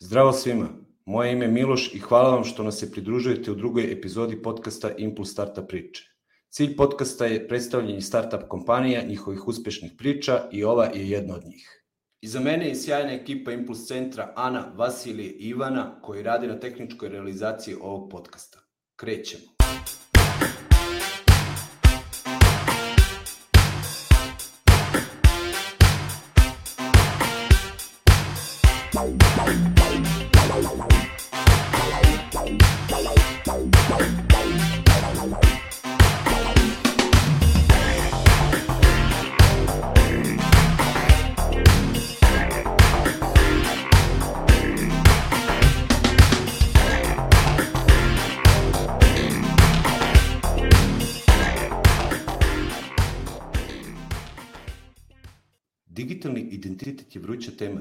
Zdravo svima, moje ime je Miloš i hvala vam što nas se pridružujete u drugoj epizodi podcasta Impuls Startup priče. Cilj podcasta je predstavljanje startup kompanija, njihovih uspešnih priča i ova je jedna od njih. Iza mene je sjajna ekipa Impuls centra Ana, Vasilije i Ivana koji radi na tehničkoj realizaciji ovog podcasta. Krećemo.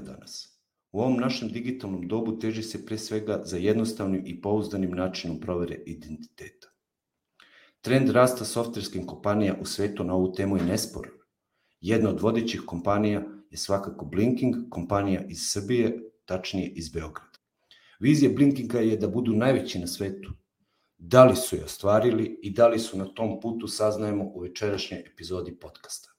Danas. U ovom našem digitalnom dobu teži se pre svega za jednostavnim i pouzdanim načinom provere identiteta. Trend rasta softverskim kompanija u svetu na ovu temu je nesporan. Jedna od vodećih kompanija je svakako Blinking, kompanija iz Srbije, tačnije iz Beograda. Vizija Blinkinga je da budu najveći na svetu. Da li su je ostvarili i da li su na tom putu saznajemo u večerašnjoj epizodi podcasta.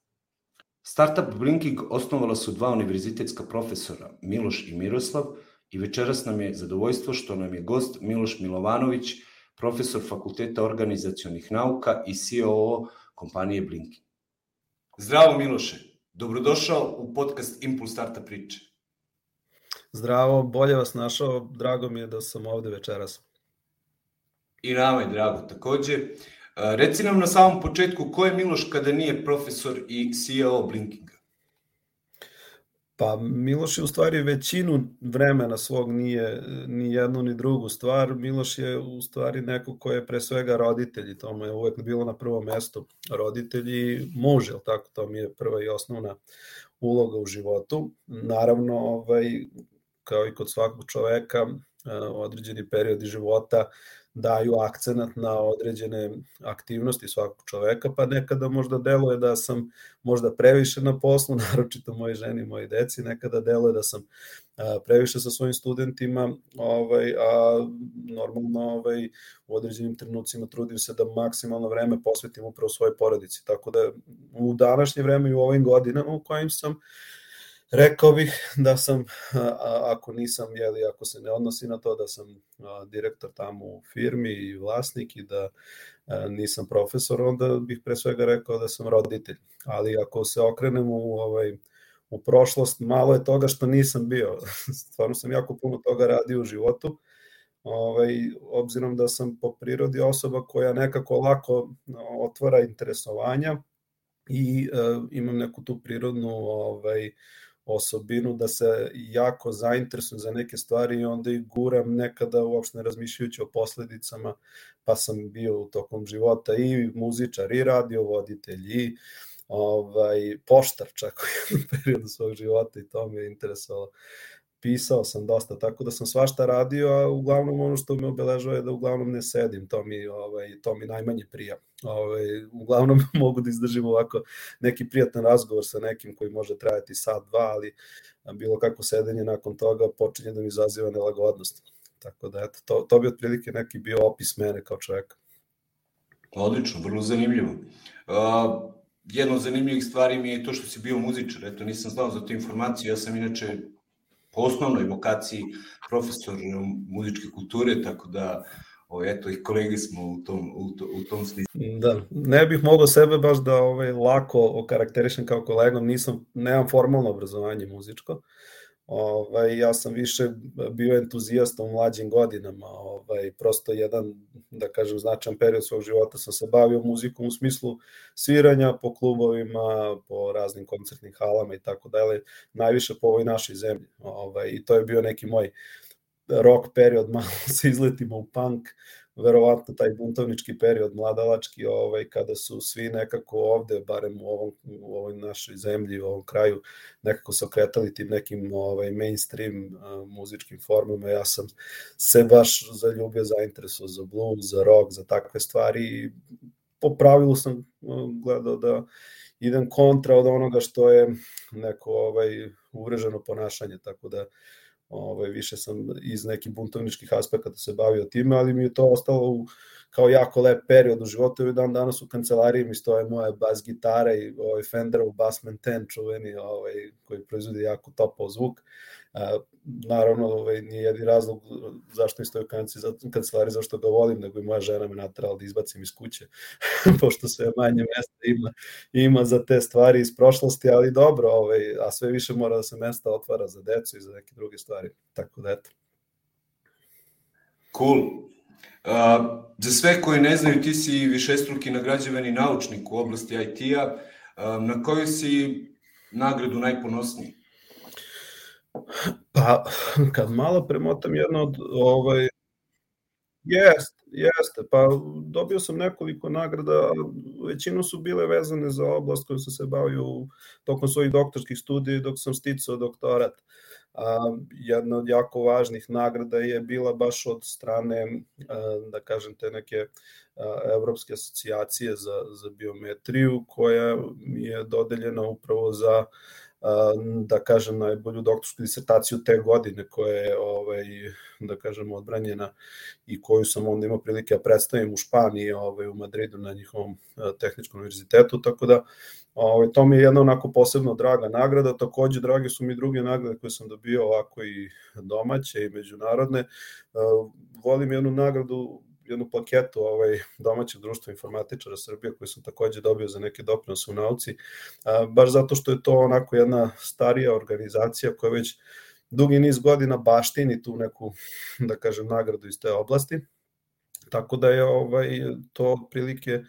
Startup Blinking osnovala su dva univerzitetska profesora, Miloš i Miroslav, i večeras nam je zadovoljstvo što nam je gost Miloš Milovanović, profesor Fakulteta organizacionih nauka i COO kompanije Blinking. Zdravo Miloše, dobrodošao u podcast Impuls Startup priče. Zdravo, bolje vas našao, drago mi je da sam ovde večeras. I nama je drago takođe. Reci nam na samom početku ko je Miloš kada nije profesor i CEO Blinkinga? Pa Miloš je u stvari većinu vremena svog nije ni jednu ni drugu stvar. Miloš je u stvari neko ko je pre svega roditelj i to mu je uvek bilo na prvom mestu. Roditelj i muž, jel tako? To mi je prva i osnovna uloga u životu. Naravno, ovaj, kao i kod svakog čoveka, određeni periodi života daju akcenat na određene aktivnosti svakog čoveka, pa nekada možda deluje da sam možda previše na poslu, naročito moje ženi i moje deci, nekada deluje da sam previše sa svojim studentima, ovaj, a normalno ovaj, u određenim trenucima trudim se da maksimalno vreme posvetim upravo svojoj porodici. Tako da u današnje vreme i u ovim godinama u kojim sam uh, Rekao bih da sam, ako nisam, jeli, ako se ne odnosi na to da sam direktor tamo u firmi i vlasnik i da nisam profesor, onda bih pre svega rekao da sam roditelj. Ali ako se okrenem u, ovaj, u prošlost, malo je toga što nisam bio. Stvarno sam jako puno toga radio u životu, ovaj, obzirom da sam po prirodi osoba koja nekako lako otvara interesovanja i e, imam neku tu prirodnu ovaj, osobinu da se jako zainteresujem za neke stvari i onda i guram nekada uopšte ne razmišljajući o posledicama, pa sam bio u tokom života i muzičar i radiovoditelj i ovaj, poštar čak u jednom periodu svog života i to me je interesovalo pisao sam dosta, tako da sam svašta radio, a uglavnom ono što me obeležava je da uglavnom ne sedim, to mi, ovaj, to mi najmanje prija. Ovaj, uglavnom mogu da izdržim ovako neki prijatan razgovor sa nekim koji može trajati sat, dva, ali bilo kako sedenje nakon toga počinje da mi izaziva nelagodnost. Tako da, eto, to, to bi otprilike neki bio opis mene kao čoveka. Odlično, vrlo zanimljivo. Uh, jedna od zanimljivih stvari mi je to što si bio muzičar, eto nisam znao za tu informaciju, ja sam inače po osnovnoj vokaciji profesor muzičke kulture, tako da o, eto, i kolege smo u tom, u, to, u tom smislu. Da, ne bih mogao sebe baš da ovaj, lako okarakterišem kao kolegom, nisam, nemam formalno obrazovanje muzičko, Ovaj, ja sam više bio entuzijasta u mlađim godinama, ovaj, prosto jedan, da kažem, značan period svog života sam se bavio muzikom u smislu sviranja po klubovima, po raznim koncertnim halama i tako dalje, najviše po ovoj našoj zemlji. Ovaj, I to je bio neki moj rock period, malo se izletimo u punk, verovatno taj buntovnički period mladalački ovaj kada su svi nekako ovde barem u ovom u ovoj našoj zemlji u ovom kraju nekako se okretali tim nekim ovaj mainstream uh, muzičkim formama. Ja sam se baš zaljubio zainteresovao za blues za rock za takve stvari i po pravilu sam gledao da idem kontra od onoga što je neko ovaj uvreženo ponašanje tako da ovaj, više sam iz nekih buntovničkih aspekata se bavio time, ali mi je to ostalo u, kao jako lep period u životu i dan danas u kancelariji mi stoje moje bas gitare i ovaj Fenderov Bassman 10 čuveni ovaj, koji proizvodi jako topao zvuk. A, naravno, ovaj, nije jedni razlog zašto mi u kancelariji, zašto ga volim, nego i moja žena me natrala da izbacim iz kuće, pošto sve manje mesta ima, ima za te stvari iz prošlosti, ali dobro, ovaj, a sve više mora da se mesta otvara za decu i za neke druge stvari. Tako da, eto. Cool. Uh, za sve koji ne znaju, ti si višestruki nagrađevani naučnik u oblasti IT-a. Uh, na koju si nagradu najponosniji? Pa, kad malo premotam jedno od ovaj, Jeste, jeste. Pa dobio sam nekoliko nagrada, većinu su bile vezane za oblast koju sam se bavio tokom svojih doktorskih studija dok sam sticao doktorat. A, jedna od jako važnih nagrada je bila baš od strane, da kažem, te neke Evropske asocijacije za, za biometriju, koja mi je dodeljena upravo za da kažem najbolju doktorsku disertaciju te godine koja je ovaj da kažem odbranjena i koju sam onda imao prilike da predstavim u Španiji, ovaj u Madridu na njihovom tehničkom univerzitetu, tako da ovaj to mi je jedna onako posebno draga nagrada, takođe drage su mi druge nagrade koje sam dobio ovako i domaće i međunarodne. Volim jednu nagradu jednu plaketu ovaj, domaćeg društva informatičara Srbije koju sam takođe dobio za neke doprinose u nauci, a, baš zato što je to onako jedna starija organizacija koja već dugi niz godina baštini tu neku, da kažem, nagradu iz te oblasti. Tako da je ovaj to prilike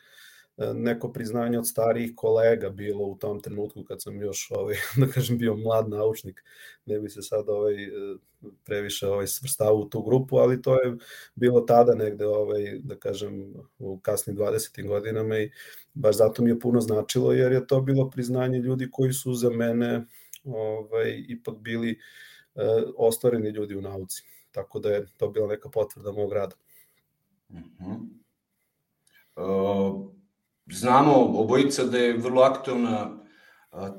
neko priznanje od starijih kolega bilo u tom trenutku kad sam još ovaj da kažem bio mlad naučnik ne bi se sad ovaj previše ovaj svrstao u tu grupu ali to je bilo tada negde ovaj da kažem u kasnim 20. godinama i baš zato mi je puno značilo jer je to bilo priznanje ljudi koji su za mene ovaj ipak bili eh, ostvareni ljudi u nauci tako da je to bila neka potvrda mog rada. Mhm. Mm uh Znamo obojica da je vrlo aktualna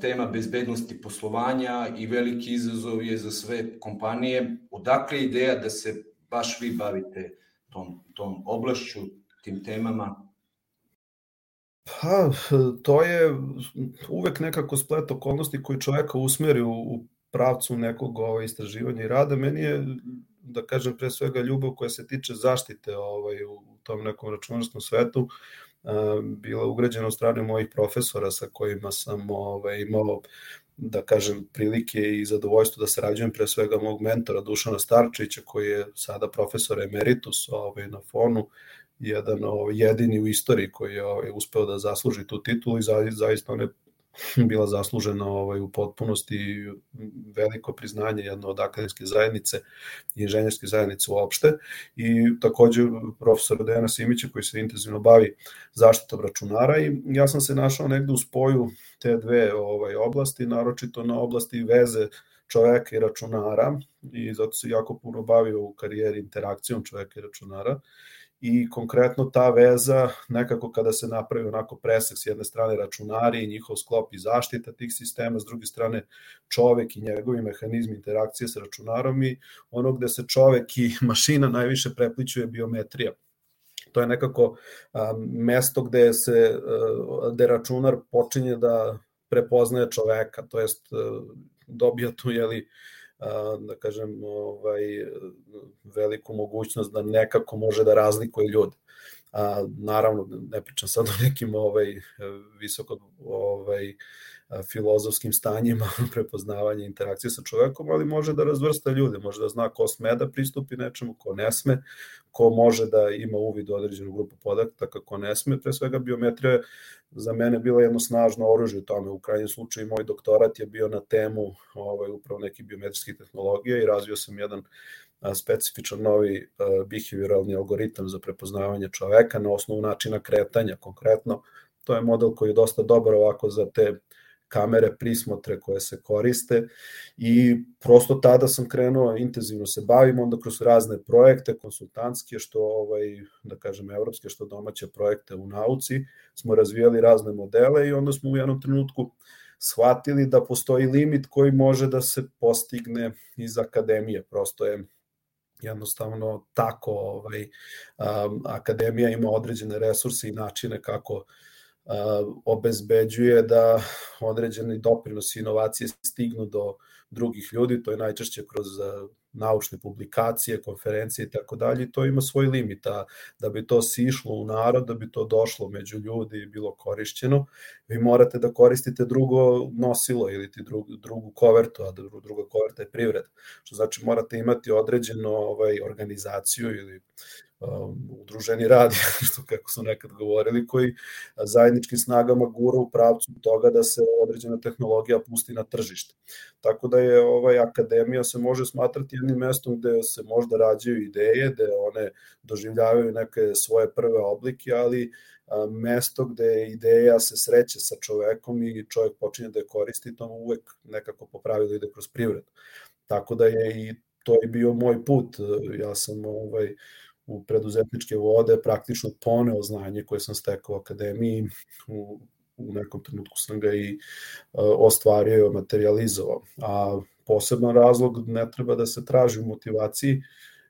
tema bezbednosti poslovanja i veliki izazov je za sve kompanije. Odakle ideja da se baš vi bavite tom, tom oblašću, tim temama? Pa, to je uvek nekako splet okolnosti koji čoveka usmeri u, u pravcu nekog ovaj, istraživanja i rada. Meni je, da kažem, pre svega ljubav koja se tiče zaštite ovaj, u tom nekom računarskom svetu. Uh, bila ugrađena od strane mojih profesora sa kojima sam ovaj, imao da kažem prilike i zadovoljstvo da sarađujem pre svega mog mentora Dušana Starčevića koji je sada profesor emeritus ovaj, na fonu jedan ovaj, jedini u istoriji koji je ovaj, uspeo da zasluži tu titulu i zaista on je bila zaslužena ovaj, u potpunosti veliko priznanje jedno od akademske zajednice i inženjerske zajednice uopšte i takođe profesor Dejana Simića koji se intenzivno bavi zaštitom računara i ja sam se našao negde u spoju te dve ovaj, oblasti, naročito na oblasti veze čoveka i računara i zato se jako puno bavio u karijeri interakcijom čoveka i računara i konkretno ta veza nekako kada se napravi onako presek s jedne strane računari i njihov sklop i zaštita tih sistema, s druge strane čovek i njegovi mehanizmi interakcije sa računarom i ono gde se čovek i mašina najviše prepličuje biometrija. To je nekako a, mesto gde se a, gde računar počinje da prepoznaje čoveka, to jest a, dobija tu jeli da kažem, ovaj, veliku mogućnost da nekako može da razlikuje ljude. A, naravno, ne pričam sad o nekim ovaj, visoko ovaj, filozofskim stanjima prepoznavanja interakcije sa čovekom, ali može da razvrsta ljude, može da zna ko sme da pristupi nečemu, ko ne sme, ko može da ima uvid u određenu grupu podataka, ko ne sme. Pre svega biometrija je za mene bila jedno snažno oružje u tome. U krajnjem slučaju moj doktorat je bio na temu ovaj, upravo nekih biometrijskih tehnologija i razvio sam jedan specifičan novi behavioralni algoritam za prepoznavanje čoveka na osnovu načina kretanja konkretno. To je model koji je dosta dobar ovako za te kamere prismotre koje se koriste i prosto tada sam krenuo intenzivno se bavim onda kroz razne projekte konsultantske što ovaj da kažem evropske što domaće projekte u nauci smo razvijali razne modele i onda smo u jednom trenutku shvatili da postoji limit koji može da se postigne iz akademije. Prosto je jednostavno tako ovaj, um, akademija ima određene resurse i načine kako uh, obezbeđuje da određeni doprinosi inovacije stignu do drugih ljudi, to je najčešće kroz uh, naučne publikacije, konferencije i tako dalje, to ima svoj limit, a da bi to sišlo u narod, da bi to došlo među ljudi i bilo korišćeno, vi morate da koristite drugo nosilo ili ti drugu, drugu kovertu, a druga koverta je privred, što znači morate imati određenu ovaj, organizaciju ili um, udruženi rad, što kako su nekad govorili, koji zajedničkim snagama gura u pravcu toga da se određena tehnologija pusti na tržište. Tako da je ovaj akademija se može smatrati jednim mestom gde se možda rađaju ideje, gde one doživljavaju neke svoje prve oblike, ali mesto gde ideja se sreće sa čovekom i čovek počinje da je koristi, to uvek nekako po pravilu ide kroz privredu. Tako da je i to je bio moj put. Ja sam ovaj, u preduzetničke vode praktično poneo znanje koje sam stekao u akademiji u, u nekom trenutku sam ga i uh, ostvario i materializovao. A poseban razlog ne treba da se traži u motivaciji,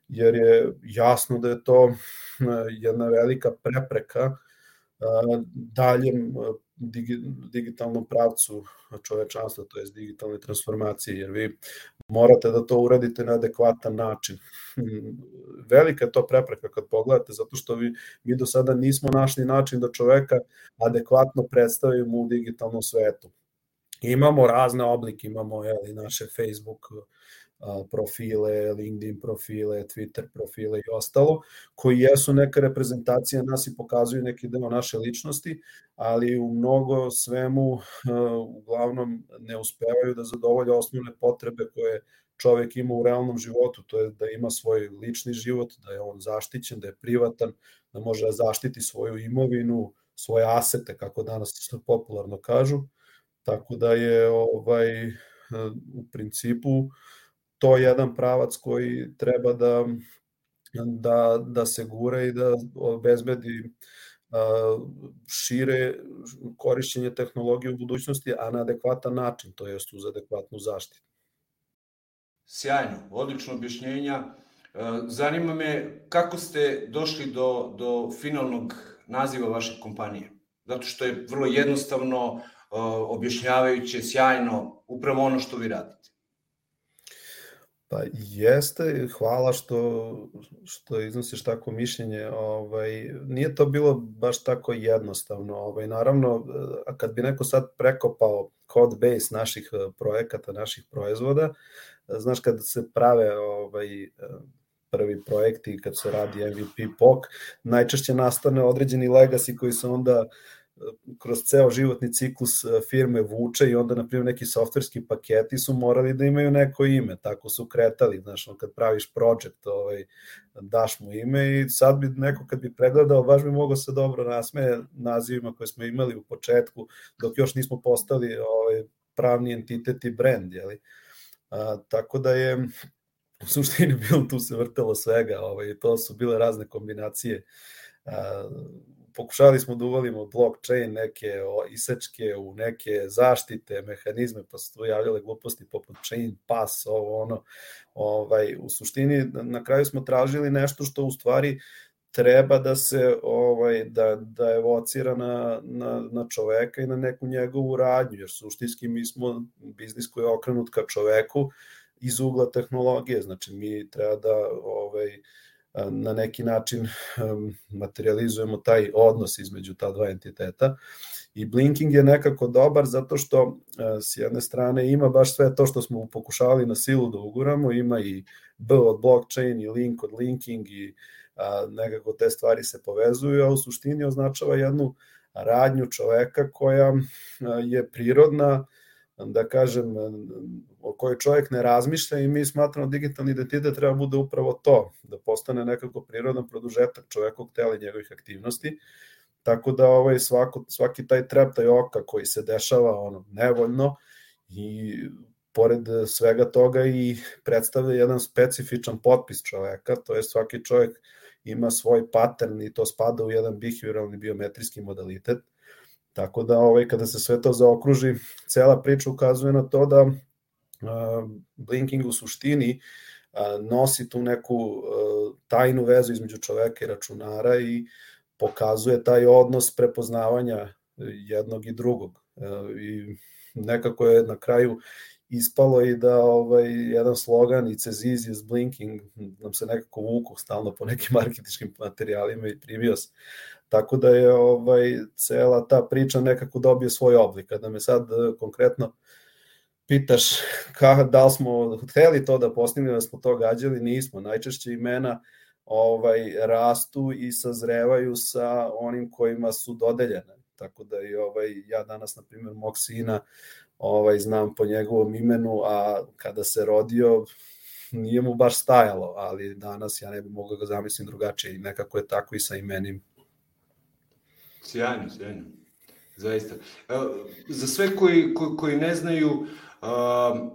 jer je jasno da je to jedna velika prepreka daljem digitalnom pravcu čovečanstva, to je digitalne transformacije, jer vi morate da to uradite na adekvatan način. Velika je to prepreka kad pogledate, zato što vi, mi do sada nismo našli način da čoveka adekvatno predstavimo u digitalnom svetu. Imamo razne oblike, imamo jeli, naše Facebook profile, LinkedIn profile, Twitter profile i ostalo, koji jesu neka reprezentacija nas i pokazuju neki deo naše ličnosti, ali u mnogo svemu uglavnom ne uspevaju da zadovolja osnovne potrebe koje čovek ima u realnom životu, to je da ima svoj lični život, da je on zaštićen, da je privatan, da može da zaštiti svoju imovinu, svoje asete, kako danas popularno kažu, tako da je ovaj u principu uh, to je jedan pravac koji treba da, da, da se gura i da obezbedi šire korišćenje tehnologije u budućnosti, a na adekvatan način, to jest uz adekvatnu zaštitu. Sjajno, odlično objašnjenja. Zanima me kako ste došli do, do finalnog naziva vaše kompanije. Zato što je vrlo jednostavno, objašnjavajuće, sjajno, upravo ono što vi radite. Pa jeste, hvala što, što iznosiš tako mišljenje. Ovaj, nije to bilo baš tako jednostavno. Ovaj, naravno, a kad bi neko sad prekopao code base naših eh, projekata, naših proizvoda, znaš kad se prave ovaj, eh, prvi projekti, kad se radi MVP POC, najčešće nastane određeni legacy koji se onda uh, kroz ceo životni ciklus e, firme vuče i onda, na primjer, neki softverski paketi su morali da imaju neko ime, tako su kretali, znaš, on kad praviš project, ovaj, daš mu ime i sad bi neko kad bi pregledao, baš bi mogao se dobro nasmeje nazivima koje smo imali u početku, dok još nismo postali ovaj, pravni entitet i brand, jeli? A, tako da je u suštini bilo tu se vrtelo svega, ovaj, to su bile razne kombinacije a, pokušali smo da uvalimo blockchain, neke isečke u neke zaštite, mehanizme, pa su tu javljale gluposti poput chain pass, ovo ono. Ovaj, u suštini, na kraju smo tražili nešto što u stvari treba da se ovaj da da evocira na, na, na čoveka i na neku njegovu radnju jer suštinski mi smo biznis koji je okrenut ka čoveku iz ugla tehnologije znači mi treba da ovaj na neki način materializujemo taj odnos između ta dva entiteta. I Blinking je nekako dobar zato što s jedne strane ima baš sve to što smo pokušavali na silu da uguramo, ima i B od blockchain i link od linking i nekako te stvari se povezuju, a u suštini označava jednu radnju čoveka koja je prirodna, da kažem, o kojoj čovjek ne razmišlja i mi smatramo da digitalni identitet treba bude upravo to, da postane nekako prirodan produžetak čovekog tela i njegovih aktivnosti, tako da ovaj svako, svaki taj trep, taj oka koji se dešava ono nevoljno i pored svega toga i predstavlja jedan specifičan potpis čoveka, to je svaki čovjek ima svoj pattern i to spada u jedan behavioralni biometrijski modalitet, Tako da ovaj, kada se sve to zaokruži, cela priča ukazuje na to da uh, Blinking u suštini uh, nosi tu neku uh, tajnu vezu između čoveka i računara i pokazuje taj odnos prepoznavanja jednog i drugog. I nekako je na kraju ispalo i da ovaj, jedan slogan i Ceziz is blinking nam se nekako vuku stalno po nekim marketičkim materijalima i primio se. Tako da je ovaj, cela ta priča nekako dobio svoj oblik. Kada me sad eh, konkretno pitaš ka, da li smo hteli to da postignemo, da smo to gađali, nismo. Najčešće imena ovaj rastu i sazrevaju sa onim kojima su dodeljene. Tako da i ovaj ja danas na primjer mog sina ovaj znam po njegovom imenu, a kada se rodio nije mu baš stajalo, ali danas ja ne bih mogao ga zamislim drugačije i nekako je tako i sa imenim. Sjajno, sjajno. Zaista. Za sve koji, koji, koji ne znaju, uh,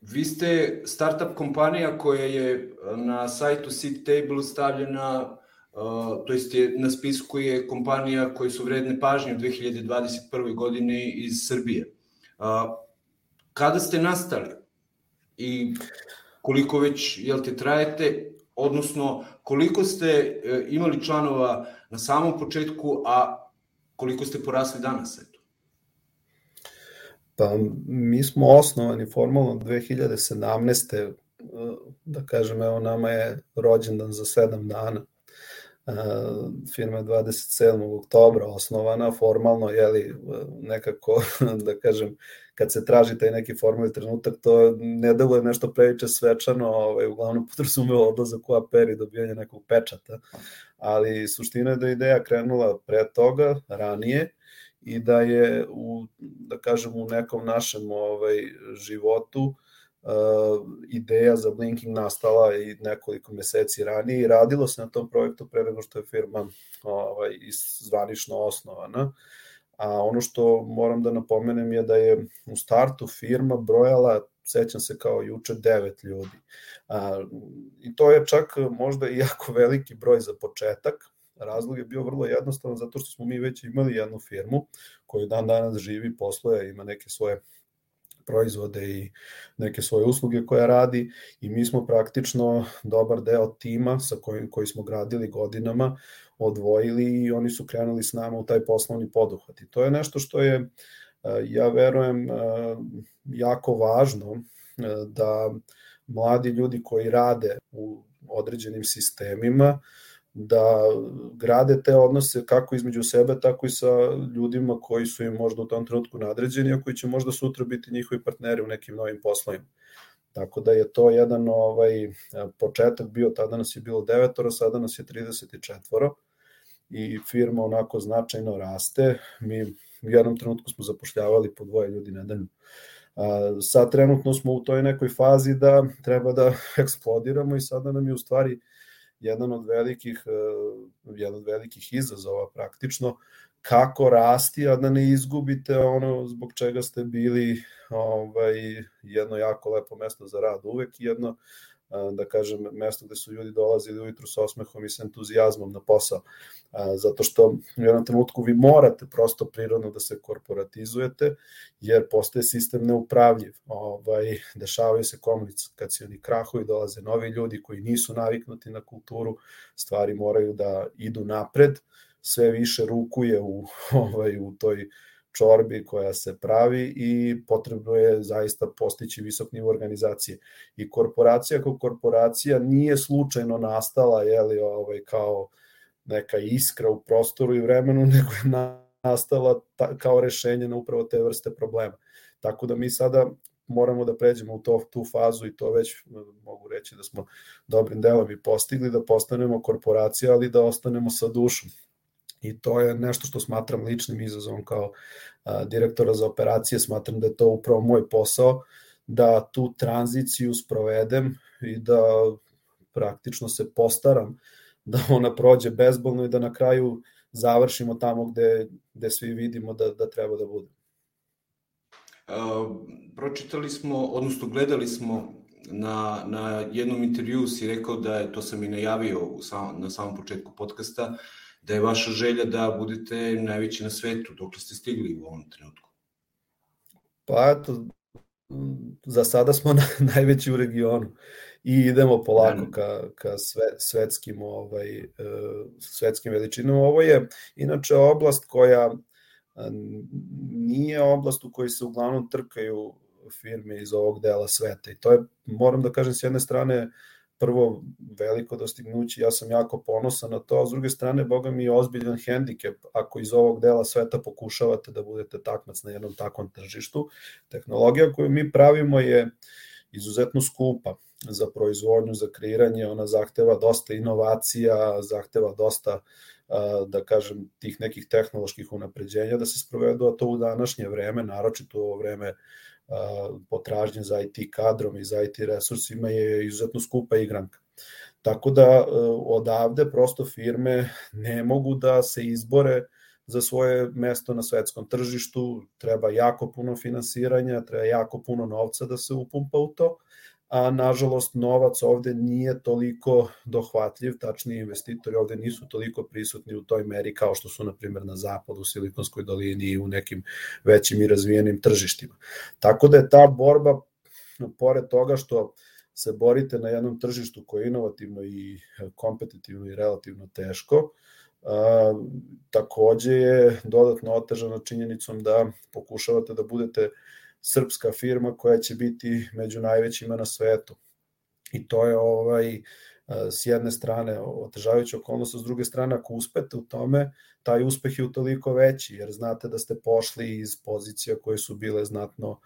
vi ste startup kompanija koja je na sajtu Seed Table stavljena, uh, to jest je, na spisku je kompanija koji su vredne pažnje u 2021. godine iz Srbije. Uh, kada ste nastali i koliko već, jel te, trajete, odnosno koliko ste uh, imali članova na samom početku, a koliko ste porasli danas, eto? Pa mi smo osnovani formalno 2017. Da kažem, evo nama je rođendan za sedam dana. Firma je 27. oktobra osnovana, formalno, jeli, nekako, da kažem, kad se traži taj neki formalni trenutak, to ne deluje nešto previše svečano, ovaj, uglavnom podrazumeva odlazak u APR i dobijanje nekog pečata, ali suština je da je ideja krenula pre toga, ranije, i da je u da kažem u nekom našem ovaj životu uh, ideja za Blinking nastala i nekoliko meseci ranije i radilo se na tom projektu pre nego što je firma ovaj zvanično osnovana. A ono što moram da napomenem je da je u startu firma brojala sećam se kao juče devet ljudi. A, I to je čak možda i jako veliki broj za početak, Razlog je bio vrlo jednostavan zato što smo mi već imali jednu firmu koju dan danas živi, posluje, ima neke svoje proizvode i neke svoje usluge koje radi i mi smo praktično dobar deo tima sa kojim koji smo gradili godinama odvojili i oni su krenuli s nama u taj poslovni poduhvat. I to je nešto što je e, ja verujem e, jako važno e, da mladi ljudi koji rade u određenim sistemima da grade te odnose kako između sebe, tako i sa ljudima koji su im možda u tom trenutku nadređeni, a koji će možda sutra biti njihovi partneri u nekim novim poslovima. Tako da je to jedan ovaj početak bio, tada nas je bilo devetoro, sada nas je 34 i firma onako značajno raste. Mi u jednom trenutku smo zapošljavali po dvoje ljudi nedeljno. Sad trenutno smo u toj nekoj fazi da treba da eksplodiramo i sada nam je u stvari uh, jedan od velikih, e, jedan od velikih izazova praktično, kako rasti, a da ne izgubite ono zbog čega ste bili ovaj, jedno jako lepo mesto za rad uvek, jedno da kažem, mesto gde su ljudi dolazili ujutru sa osmehom i sa entuzijazmom na posao. Zato što u jednom trenutku vi morate prosto prirodno da se korporatizujete, jer postaje sistem neupravljiv. Ovaj, dešavaju se komunikacioni krahovi, dolaze novi ljudi koji nisu naviknuti na kulturu, stvari moraju da idu napred, sve više rukuje u, ovaj, u toj čorbi koja se pravi i potrebno je zaista postići visok nivo organizacije. I korporacija kao korporacija nije slučajno nastala jeli, ovaj, kao neka iskra u prostoru i vremenu, nego je nastala ta, kao rešenje na upravo te vrste problema. Tako da mi sada moramo da pređemo u to, tu fazu i to već mogu reći da smo dobrim delom i postigli, da postanemo korporacija, ali da ostanemo sa dušom i to je nešto što smatram ličnim izazovom kao a, direktora za operacije, smatram da je to upravo moj posao, da tu tranziciju sprovedem i da praktično se postaram da ona prođe bezbolno i da na kraju završimo tamo gde, gde svi vidimo da, da treba da bude. Uh, pročitali smo, odnosno gledali smo na, na jednom intervju si rekao da je, to sam i najavio u sam, na samom početku podcasta, da je vaša želja da budete najveći na svetu, dok ste stigli u ovom trenutku? Pa eto, za sada smo na, najveći u regionu i idemo polako ka, ka sve, svetskim, ovaj, e, svetskim veličinama. Ovo je inače oblast koja nije oblast u kojoj se uglavnom trkaju firme iz ovog dela sveta i to je, moram da kažem, s jedne strane prvo veliko dostignuće, ja sam jako ponosan na to, a s druge strane, boga mi je ozbiljan hendikep ako iz ovog dela sveta pokušavate da budete takmac na jednom takvom tržištu. Tehnologija koju mi pravimo je izuzetno skupa za proizvodnju, za kreiranje, ona zahteva dosta inovacija, zahteva dosta da kažem, tih nekih tehnoloških unapređenja da se sprovedu, a to u današnje vreme, naročito u ovo vreme potražnje za IT kadrom i za IT resursima je izuzetno skupa igranka. Tako da e, odavde prosto firme ne mogu da se izbore za svoje mesto na svetskom tržištu, treba jako puno finansiranja, treba jako puno novca da se upumpa u to, a nažalost novac ovde nije toliko dohvatljiv, tačnije investitori ovde nisu toliko prisutni u toj meri kao što su na primjer na zapadu, u Silikonskoj dolini i u nekim većim i razvijenim tržištima. Tako da je ta borba, pored toga što se borite na jednom tržištu koje je inovativno i kompetitivno i relativno teško, a, takođe je dodatno otežano činjenicom da pokušavate da budete srpska firma koja će biti među najvećima na svetu. I to je ovaj s jedne strane otežavajuća okolnost, s druge strane ako uspete u tome, taj uspeh je utoliko veći, jer znate da ste pošli iz pozicija koje su bile znatno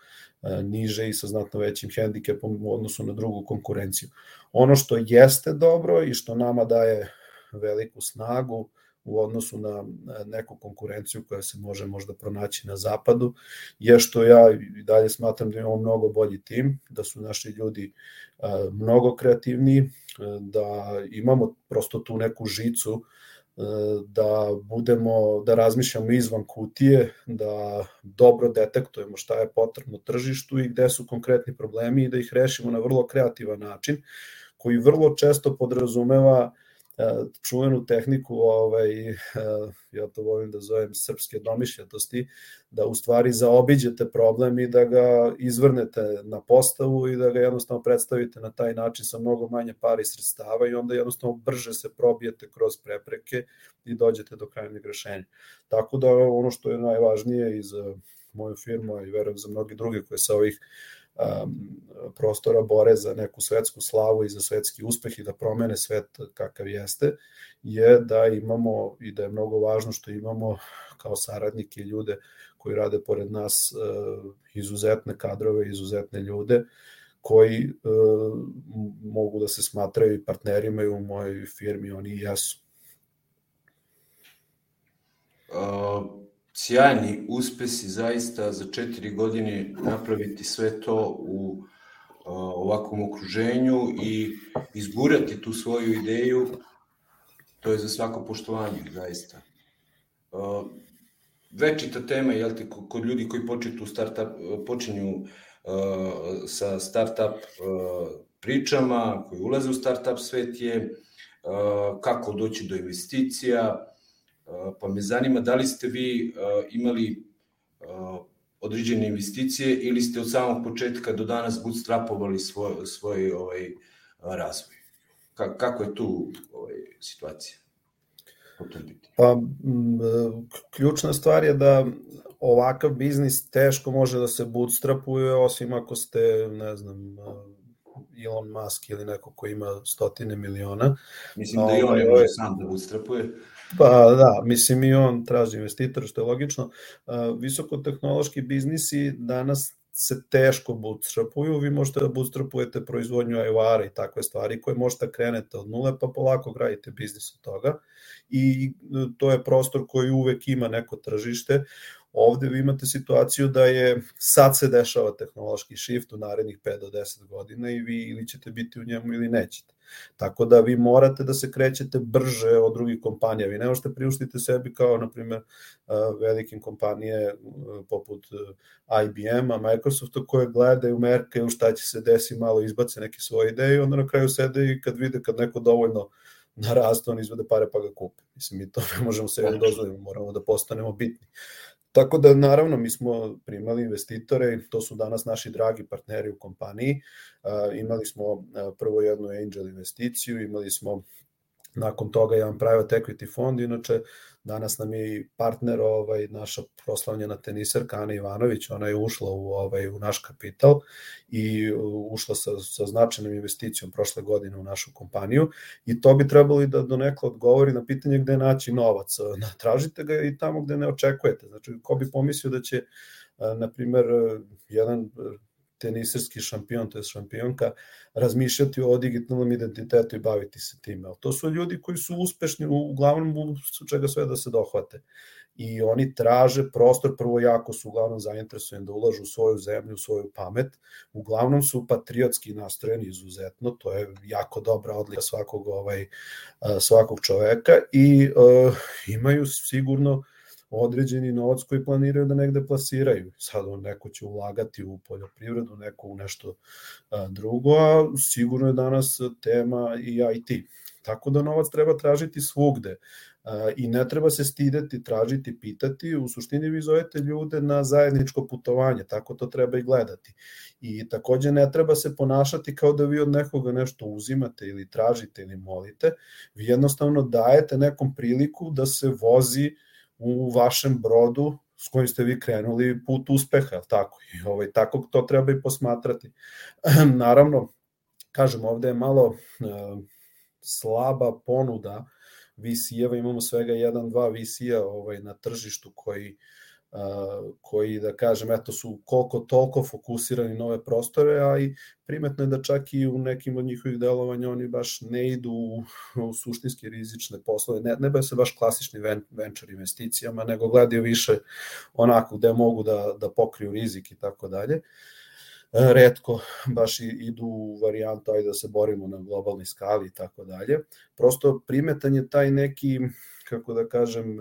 niže i sa znatno većim hendikepom u odnosu na drugu konkurenciju. Ono što jeste dobro i što nama daje veliku snagu u odnosu na neku konkurenciju koja se može možda pronaći na zapadu, je što ja i dalje smatram da imamo mnogo bolji tim, da su naši ljudi mnogo kreativniji, da imamo prosto tu neku žicu da budemo, da razmišljamo izvan kutije, da dobro detektujemo šta je potrebno tržištu i gde su konkretni problemi i da ih rešimo na vrlo kreativan način, koji vrlo često podrazumeva uh, čuvenu tehniku, ovaj, ja to volim da zovem srpske domišljatosti, da u stvari zaobiđete problem i da ga izvrnete na postavu i da ga jednostavno predstavite na taj način sa mnogo manje pari sredstava i onda jednostavno brže se probijete kroz prepreke i dođete do krajnjeg rešenja. Tako da ono što je najvažnije i za moju firmu i verujem za mnogi druge koje sa ovih prostora bore za neku svetsku slavu i za svetski uspeh i da promene svet kakav jeste, je da imamo i da je mnogo važno što imamo kao saradnike ljude koji rade pored nas uh, izuzetne kadrove, izuzetne ljude koji uh, mogu da se smatraju i partnerima i u mojoj firmi, oni i jesu. Uh sjajni uspesi zaista za četiri godine napraviti sve to u ovakvom okruženju i izgurati tu svoju ideju, to je za svako poštovanje, zaista. Večita tema, jel te, kod ljudi koji početu startup, počinju sa startup pričama, koji ulaze u startup svet je kako doći do investicija, pa me zanima da li ste vi imali određene investicije ili ste od samog početka do danas bootstrapovali svoj, svoj ovaj, razvoj? Kako je tu ovaj, situacija? Pa, ključna stvar je da ovakav biznis teško može da se bootstrapuje, osim ako ste, ne znam, Elon Musk ili neko ko ima stotine miliona. Mislim da i on je može sam da bootstrapuje. Pa da, mislim i on traži investitor, što je logično. Visokotehnološki biznisi danas se teško bootstrapuju, vi možete da bootstrapujete proizvodnju IOR i takve stvari koje možete da krenete od nule pa polako gradite biznis od toga i to je prostor koji uvek ima neko tržište. Ovde vi imate situaciju da je sad se dešava tehnološki shift u narednih 5 do 10 godina i vi ili ćete biti u njemu ili nećete. Tako da vi morate da se krećete brže od drugih kompanija. Vi ne možete priuštiti sebi kao, na primjer, velikim kompanije poput IBM-a, Microsofta koje gledaju, merkaju šta će se desi, malo izbace neke svoje ideje i onda na kraju sede i kad vide kad neko dovoljno naraste, on izvede pare pa ga kupe. Mislim, mi to ne možemo se da dozvoliti, moramo da postanemo bitni. Tako da, naravno, mi smo primali investitore, to su danas naši dragi partneri u kompaniji. imali smo prvo jednu angel investiciju, imali smo nakon toga jedan private equity fond, inače danas nam je i partner ovaj, naša proslavljena teniserka Ana Ivanović, ona je ušla u, ovaj, u naš kapital i ušla sa, sa značajnom investicijom prošle godine u našu kompaniju i to bi trebalo i da donekle odgovori na pitanje gde naći novac. Tražite ga i tamo gde ne očekujete. Znači, ko bi pomislio da će, na primer, jedan teniserski šampion, to je šampionka, razmišljati o digitalnom identitetu i baviti se time. Ali to su ljudi koji su uspešni uglavnom u čega sve da se dohvate. I oni traže prostor, prvo jako su uglavnom zainteresovani da ulažu u svoju zemlju, u svoju pamet. Uglavnom su patriotski nastrojeni izuzetno, to je jako dobra odlika svakog ovaj svakog čoveka i uh, imaju sigurno uh, određeni novac koji planiraju da negde plasiraju. Sad neko će ulagati u poljoprivredu, neko u nešto drugo, a sigurno je danas tema i IT. Tako da novac treba tražiti svugde i ne treba se stideti, tražiti, pitati. U suštini vi zovete ljude na zajedničko putovanje, tako to treba i gledati. I takođe ne treba se ponašati kao da vi od nekoga nešto uzimate ili tražite ili molite. Vi jednostavno dajete nekom priliku da se vozi uh, u vašem brodu s kojim ste vi krenuli put uspeha, tako? I ovaj, tako to treba i posmatrati. Naravno, kažem, ovde je malo uh, slaba ponuda VC-eva, imamo svega jedan, dva VC-a ovaj, na tržištu koji koji, da kažem, eto su koliko toliko fokusirani nove prostore, a i primetno je da čak i u nekim od njihovih delovanja oni baš ne idu u, u suštinski rizične poslove, ne, ne se baš klasični venture investicijama, nego gledaju više onako gde mogu da, da pokriju rizik i tako dalje redko baš idu u varijantu ajde da se borimo na globalnoj skali i tako dalje. Prosto primetan je taj neki, kako da kažem,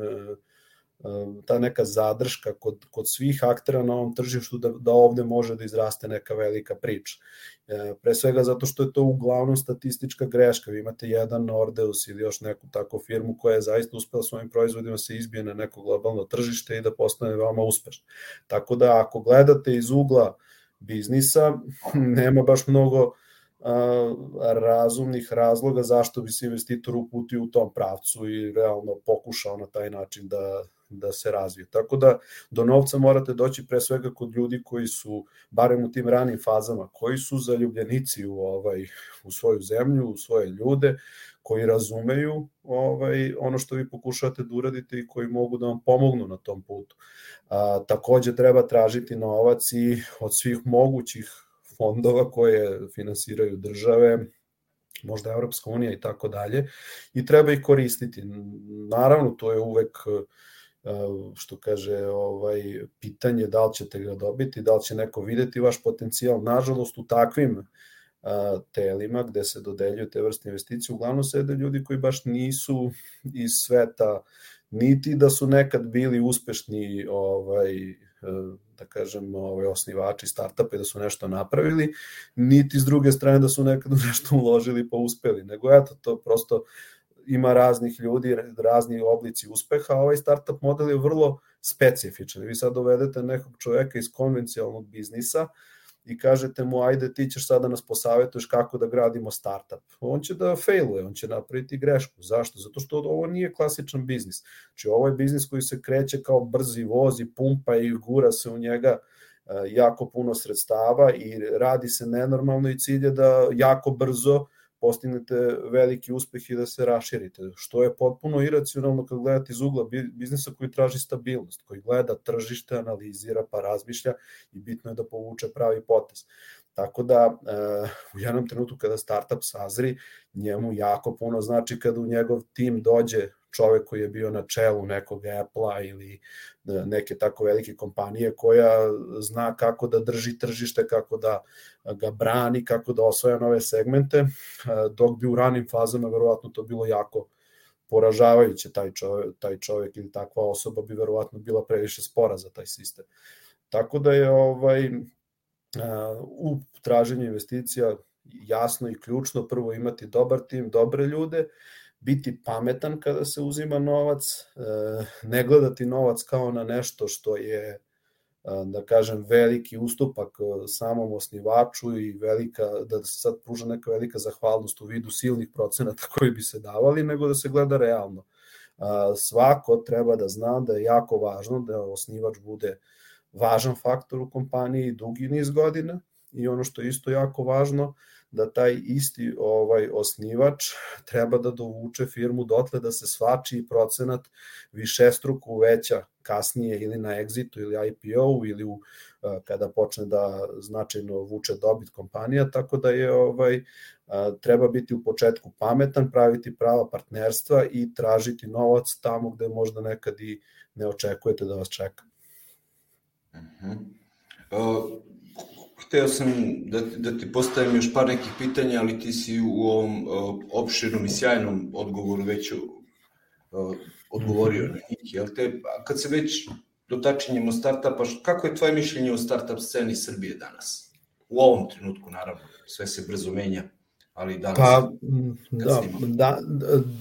ta neka zadrška kod, kod svih aktera na ovom tržištu da, da ovde može da izraste neka velika priča. E, pre svega zato što je to uglavnom statistička greška. Vi imate jedan Nordeus ili još neku takvu firmu koja je zaista uspela svojim proizvodima se izbije na neko globalno tržište i da postane veoma uspešna. Tako da ako gledate iz ugla biznisa, nema baš mnogo razumnih razloga zašto bi se investitor uputio u tom pravcu i realno pokušao na taj način da, da se razvije. Tako da do novca morate doći pre svega kod ljudi koji su, barem u tim ranim fazama, koji su zaljubljenici u, ovaj, u svoju zemlju, u svoje ljude, koji razumeju ovaj ono što vi pokušate da uradite i koji mogu da vam pomognu na tom putu. A, takođe treba tražiti novac i od svih mogućih fondova koje finansiraju države, možda Evropska unija i tako dalje, i treba ih koristiti. Naravno, to je uvek što kaže ovaj pitanje da li ćete ga dobiti, da li će neko videti vaš potencijal. Nažalost, u takvim telima gde se dodeljuju te vrste investicije, uglavnom sede ljudi koji baš nisu iz sveta, niti da su nekad bili uspešni ovaj, da kažem, ovaj, osnivači startupa i da su nešto napravili, niti s druge strane da su nekad nešto uložili pa uspeli, nego eto, to prosto ima raznih ljudi, razni oblici uspeha, a ovaj startup model je vrlo specifičan. Vi sad dovedete nekog čoveka iz konvencijalnog biznisa i kažete mu ajde ti ćeš sada nas posavetuješ kako da gradimo startup. On će da failuje, on će napraviti grešku. Zašto? Zato što ovo nije klasičan biznis. Znači ovo je biznis koji se kreće kao brzi voz i pumpa i gura se u njega e, jako puno sredstava i radi se nenormalno i cilj je da jako brzo postignete veliki uspeh i da se raširite, što je potpuno iracionalno kad gledate iz ugla biznisa koji traži stabilnost, koji gleda tržište, analizira pa razmišlja i bitno je da povuče pravi potez. Tako da uh, u jednom trenutku kada startup sazri, njemu jako puno znači kada u njegov tim dođe čovek koji je bio na čelu nekog Apple-a ili e, neke tako velike kompanije koja zna kako da drži tržište, kako da ga brani, kako da osvaja nove segmente, e, dok bi u ranim fazama verovatno to bilo jako poražavajuće taj čovek, taj čovek ili takva osoba bi verovatno bila previše spora za taj sistem. Tako da je ovaj e, u traženju investicija jasno i ključno prvo imati dobar tim, dobre ljude, biti pametan kada se uzima novac, ne gledati novac kao na nešto što je da kažem, veliki ustupak samom osnivaču i velika, da se sad pruža neka velika zahvalnost u vidu silnih procenata koji bi se davali, nego da se gleda realno. Svako treba da zna da je jako važno da osnivač bude važan faktor u kompaniji dugi niz godina i ono što je isto jako važno, da taj isti ovaj osnivač treba da dovuče firmu dotle da se svačiji procenat višestruko uveća kasnije ili na exitu ili IPO ili u, kada počne da značajno vuče dobit kompanija, tako da je ovaj treba biti u početku pametan, praviti prava partnerstva i tražiti novac tamo gde možda nekad i ne očekujete da vas čeka. Uh -huh. uh, hteo sam da, da ti postavim još par nekih pitanja, ali ti si u ovom uh, opširnom i sjajnom odgovoru već uh, odgovorio na njih. Jel te, kad se već dotačenjemo startupa, kako je tvoje mišljenje o startup sceni Srbije danas? U ovom trenutku, naravno, sve se brzo menja, ali danas... Pa, da, da,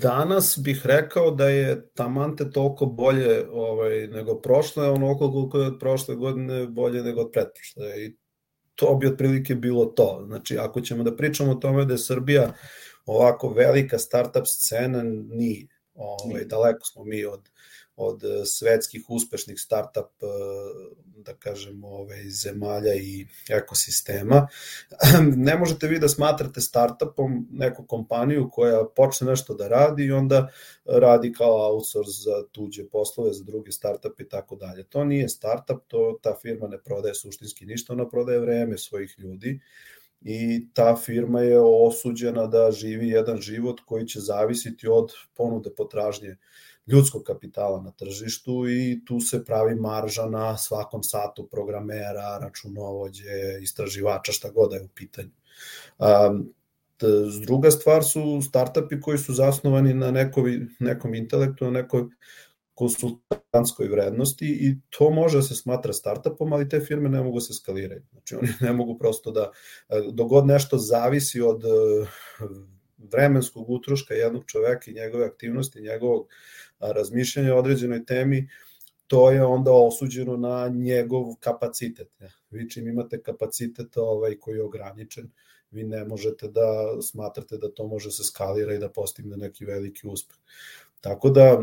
danas bih rekao da je tamante toliko bolje ovaj, nego prošle, ono koliko je od prošle godine bolje nego od pretprošle. I to bi otprilike bilo to. Znači, ako ćemo da pričamo o tome da je Srbija ovako velika startup scena, nije. Ovaj, daleko smo mi od od e, svetskih uspešnih startup e, da kažemo ovaj zemalja i ekosistema. Ne možete vi da smatrate startupom neku kompaniju koja počne nešto da radi i onda radi kao outsource za tuđe poslove za druge startupe i tako dalje. To nije startup to ta firma ne prodaje suštinski ništa ona prodaje vreme svojih ljudi i ta firma je osuđena da živi jedan život koji će zavisiti od ponude potražnje ljudskog kapitala na tržištu i tu se pravi marža na svakom satu programera, računovođe, istraživača, šta god da je u pitanju. Um, druga stvar su startupi koji su zasnovani na nekoj, nekom intelektu, na nekoj konsultantskoj vrednosti i to može da se smatra startupom, ali te firme ne mogu se skalirati. Znači oni ne mogu prosto da, dogod nešto zavisi od vremenskog utroška jednog čoveka i njegove aktivnosti, njegovog razmišljanja o određenoj temi, to je onda osuđeno na njegov kapacitet. Vi čim imate kapacitet ovaj, koji je ograničen, vi ne možete da smatrate da to može se skalira i da postigne neki veliki uspeh. Tako da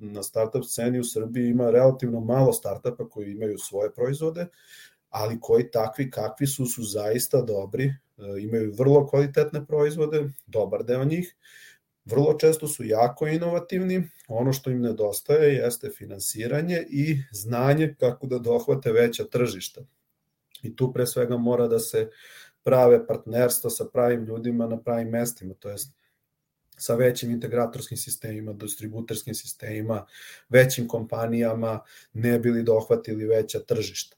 na startup sceni u Srbiji ima relativno malo startupa koji imaju svoje proizvode, ali koji takvi kakvi su su zaista dobri, e, imaju vrlo kvalitetne proizvode, dobar deo njih, vrlo često su jako inovativni, ono što im nedostaje jeste finansiranje i znanje kako da dohvate veća tržišta. I tu pre svega mora da se prave partnerstva sa pravim ljudima na pravim mestima, to jest sa većim integratorskim sistemima, distributerskim sistemima, većim kompanijama, ne bili dohvatili veća tržišta.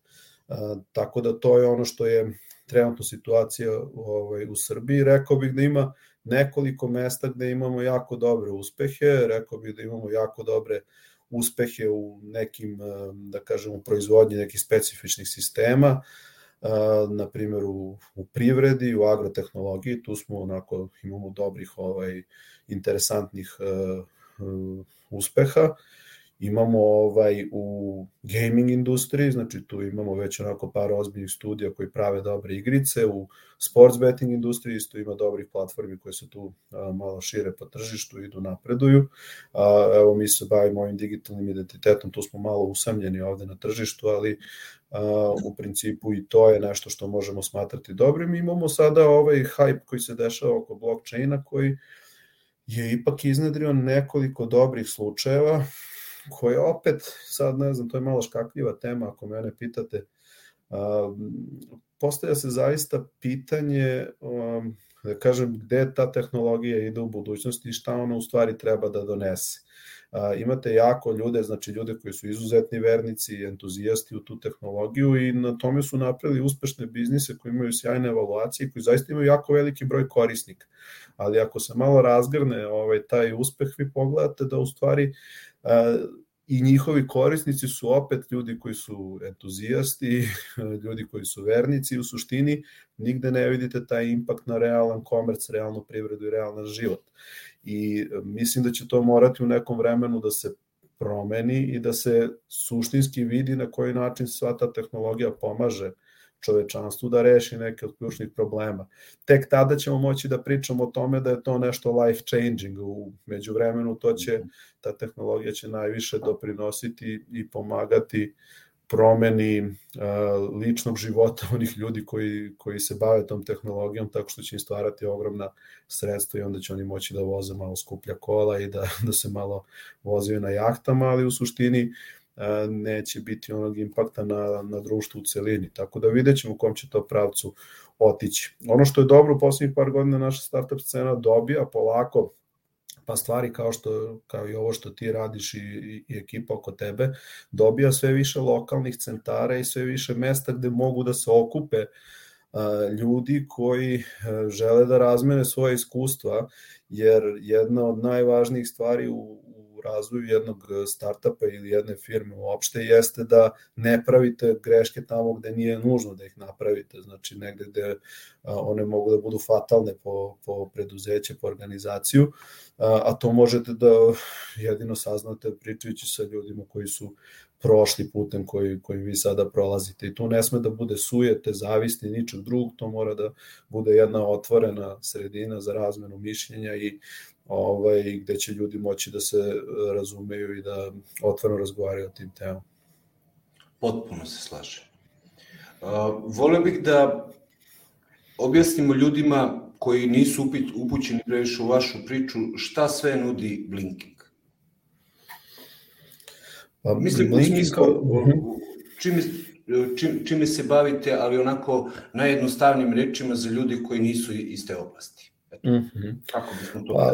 Tako da to je ono što je trenutno situacija ovaj, u Srbiji. Rekao bih da ima nekoliko mesta gde imamo jako dobre uspehe, rekao bih da imamo jako dobre uspehe u nekim, da kažem, u proizvodnji nekih specifičnih sistema, na primjer u, u privredi, u agrotehnologiji, tu smo onako, imamo dobrih ovaj, interesantnih uh, uspeha imamo ovaj u gaming industriji, znači tu imamo već onako par ozbiljnih studija koji prave dobre igrice, u sports betting industriji isto ima dobrih platformi koje se tu a, malo šire po tržištu, idu napreduju. A, evo mi se bavimo ovim digitalnim identitetom, tu smo malo usamljeni ovde na tržištu, ali a, u principu i to je nešto što možemo smatrati dobrim. Imamo sada ovaj hype koji se dešava oko blockchaina koji je ipak iznedrio nekoliko dobrih slučajeva koje opet, sad ne znam, to je malo škakljiva tema ako mene pitate, postavlja se zaista pitanje um, da kažem gde ta tehnologija ide u budućnosti i šta ona u stvari treba da donese. Imate jako ljude, znači ljude koji su izuzetni vernici i entuzijasti u tu tehnologiju i na tome su napravili uspešne biznise koji imaju sjajne evaluacije i koji zaista imaju jako veliki broj korisnika. Ali ako se malo razgrne ovaj, taj uspeh, vi pogledate da u stvari i njihovi korisnici su opet ljudi koji su entuzijasti, ljudi koji su vernici u suštini, nigde ne vidite taj impakt na realan komerc, realnu privredu i realan život. I e, mislim da će to morati u nekom vremenu da se promeni i da se suštinski vidi na koji način sva ta tehnologija pomaže čovečanstvu da reši neke od ključnih problema. Tek tada ćemo moći da pričamo o tome da je to nešto life changing. U međuvremenu to će, ta tehnologija će najviše doprinositi i pomagati promeni uh, ličnog života onih ljudi koji, koji se bave tom tehnologijom tako što će im stvarati ogromna sredstva i onda će oni moći da voze malo skuplja kola i da, da se malo vozaju na jahtama, ali u suštini uh, neće biti onog impakta na, na društvu u celini. Tako da vidjet ćemo u kom će to pravcu otići. Ono što je dobro u poslednjih par godina naša startup scena dobija polako pa stvari kao što kao i ovo što ti radiš i, i ekipa oko tebe dobija sve više lokalnih centara i sve više mesta gde mogu da se okupe ljudi koji žele da razmene svoje iskustva jer jedna od najvažnijih stvari u, razvoju jednog e, startapa ili jedne firme uopšte jeste da ne pravite greške tamo gde nije nužno da ih napravite, znači negde gde one mogu da budu fatalne po, po preduzeće, po organizaciju, a to možete da jedino saznate pričajući sa ljudima koji su prošli putem koji, koji vi sada prolazite. I tu ne sme da bude sujete, zavisti, ničeg drugog, to mora da bude jedna otvorena sredina za razmenu mišljenja i ovaj, gde će ljudi moći da se razumeju i da otvoreno razgovaraju o tim temama. Potpuno se slažem. Uh, volio bih da objasnimo ljudima koji nisu upućeni previše u vašu priču šta sve nudi Blinking. Pa, Mislim, Blinking... u smislu, mhm. čime, čim, čime se bavite, ali onako najjednostavnim rečima za ljudi koji nisu iz te oblasti. Mm -hmm. Kako bismo to pa,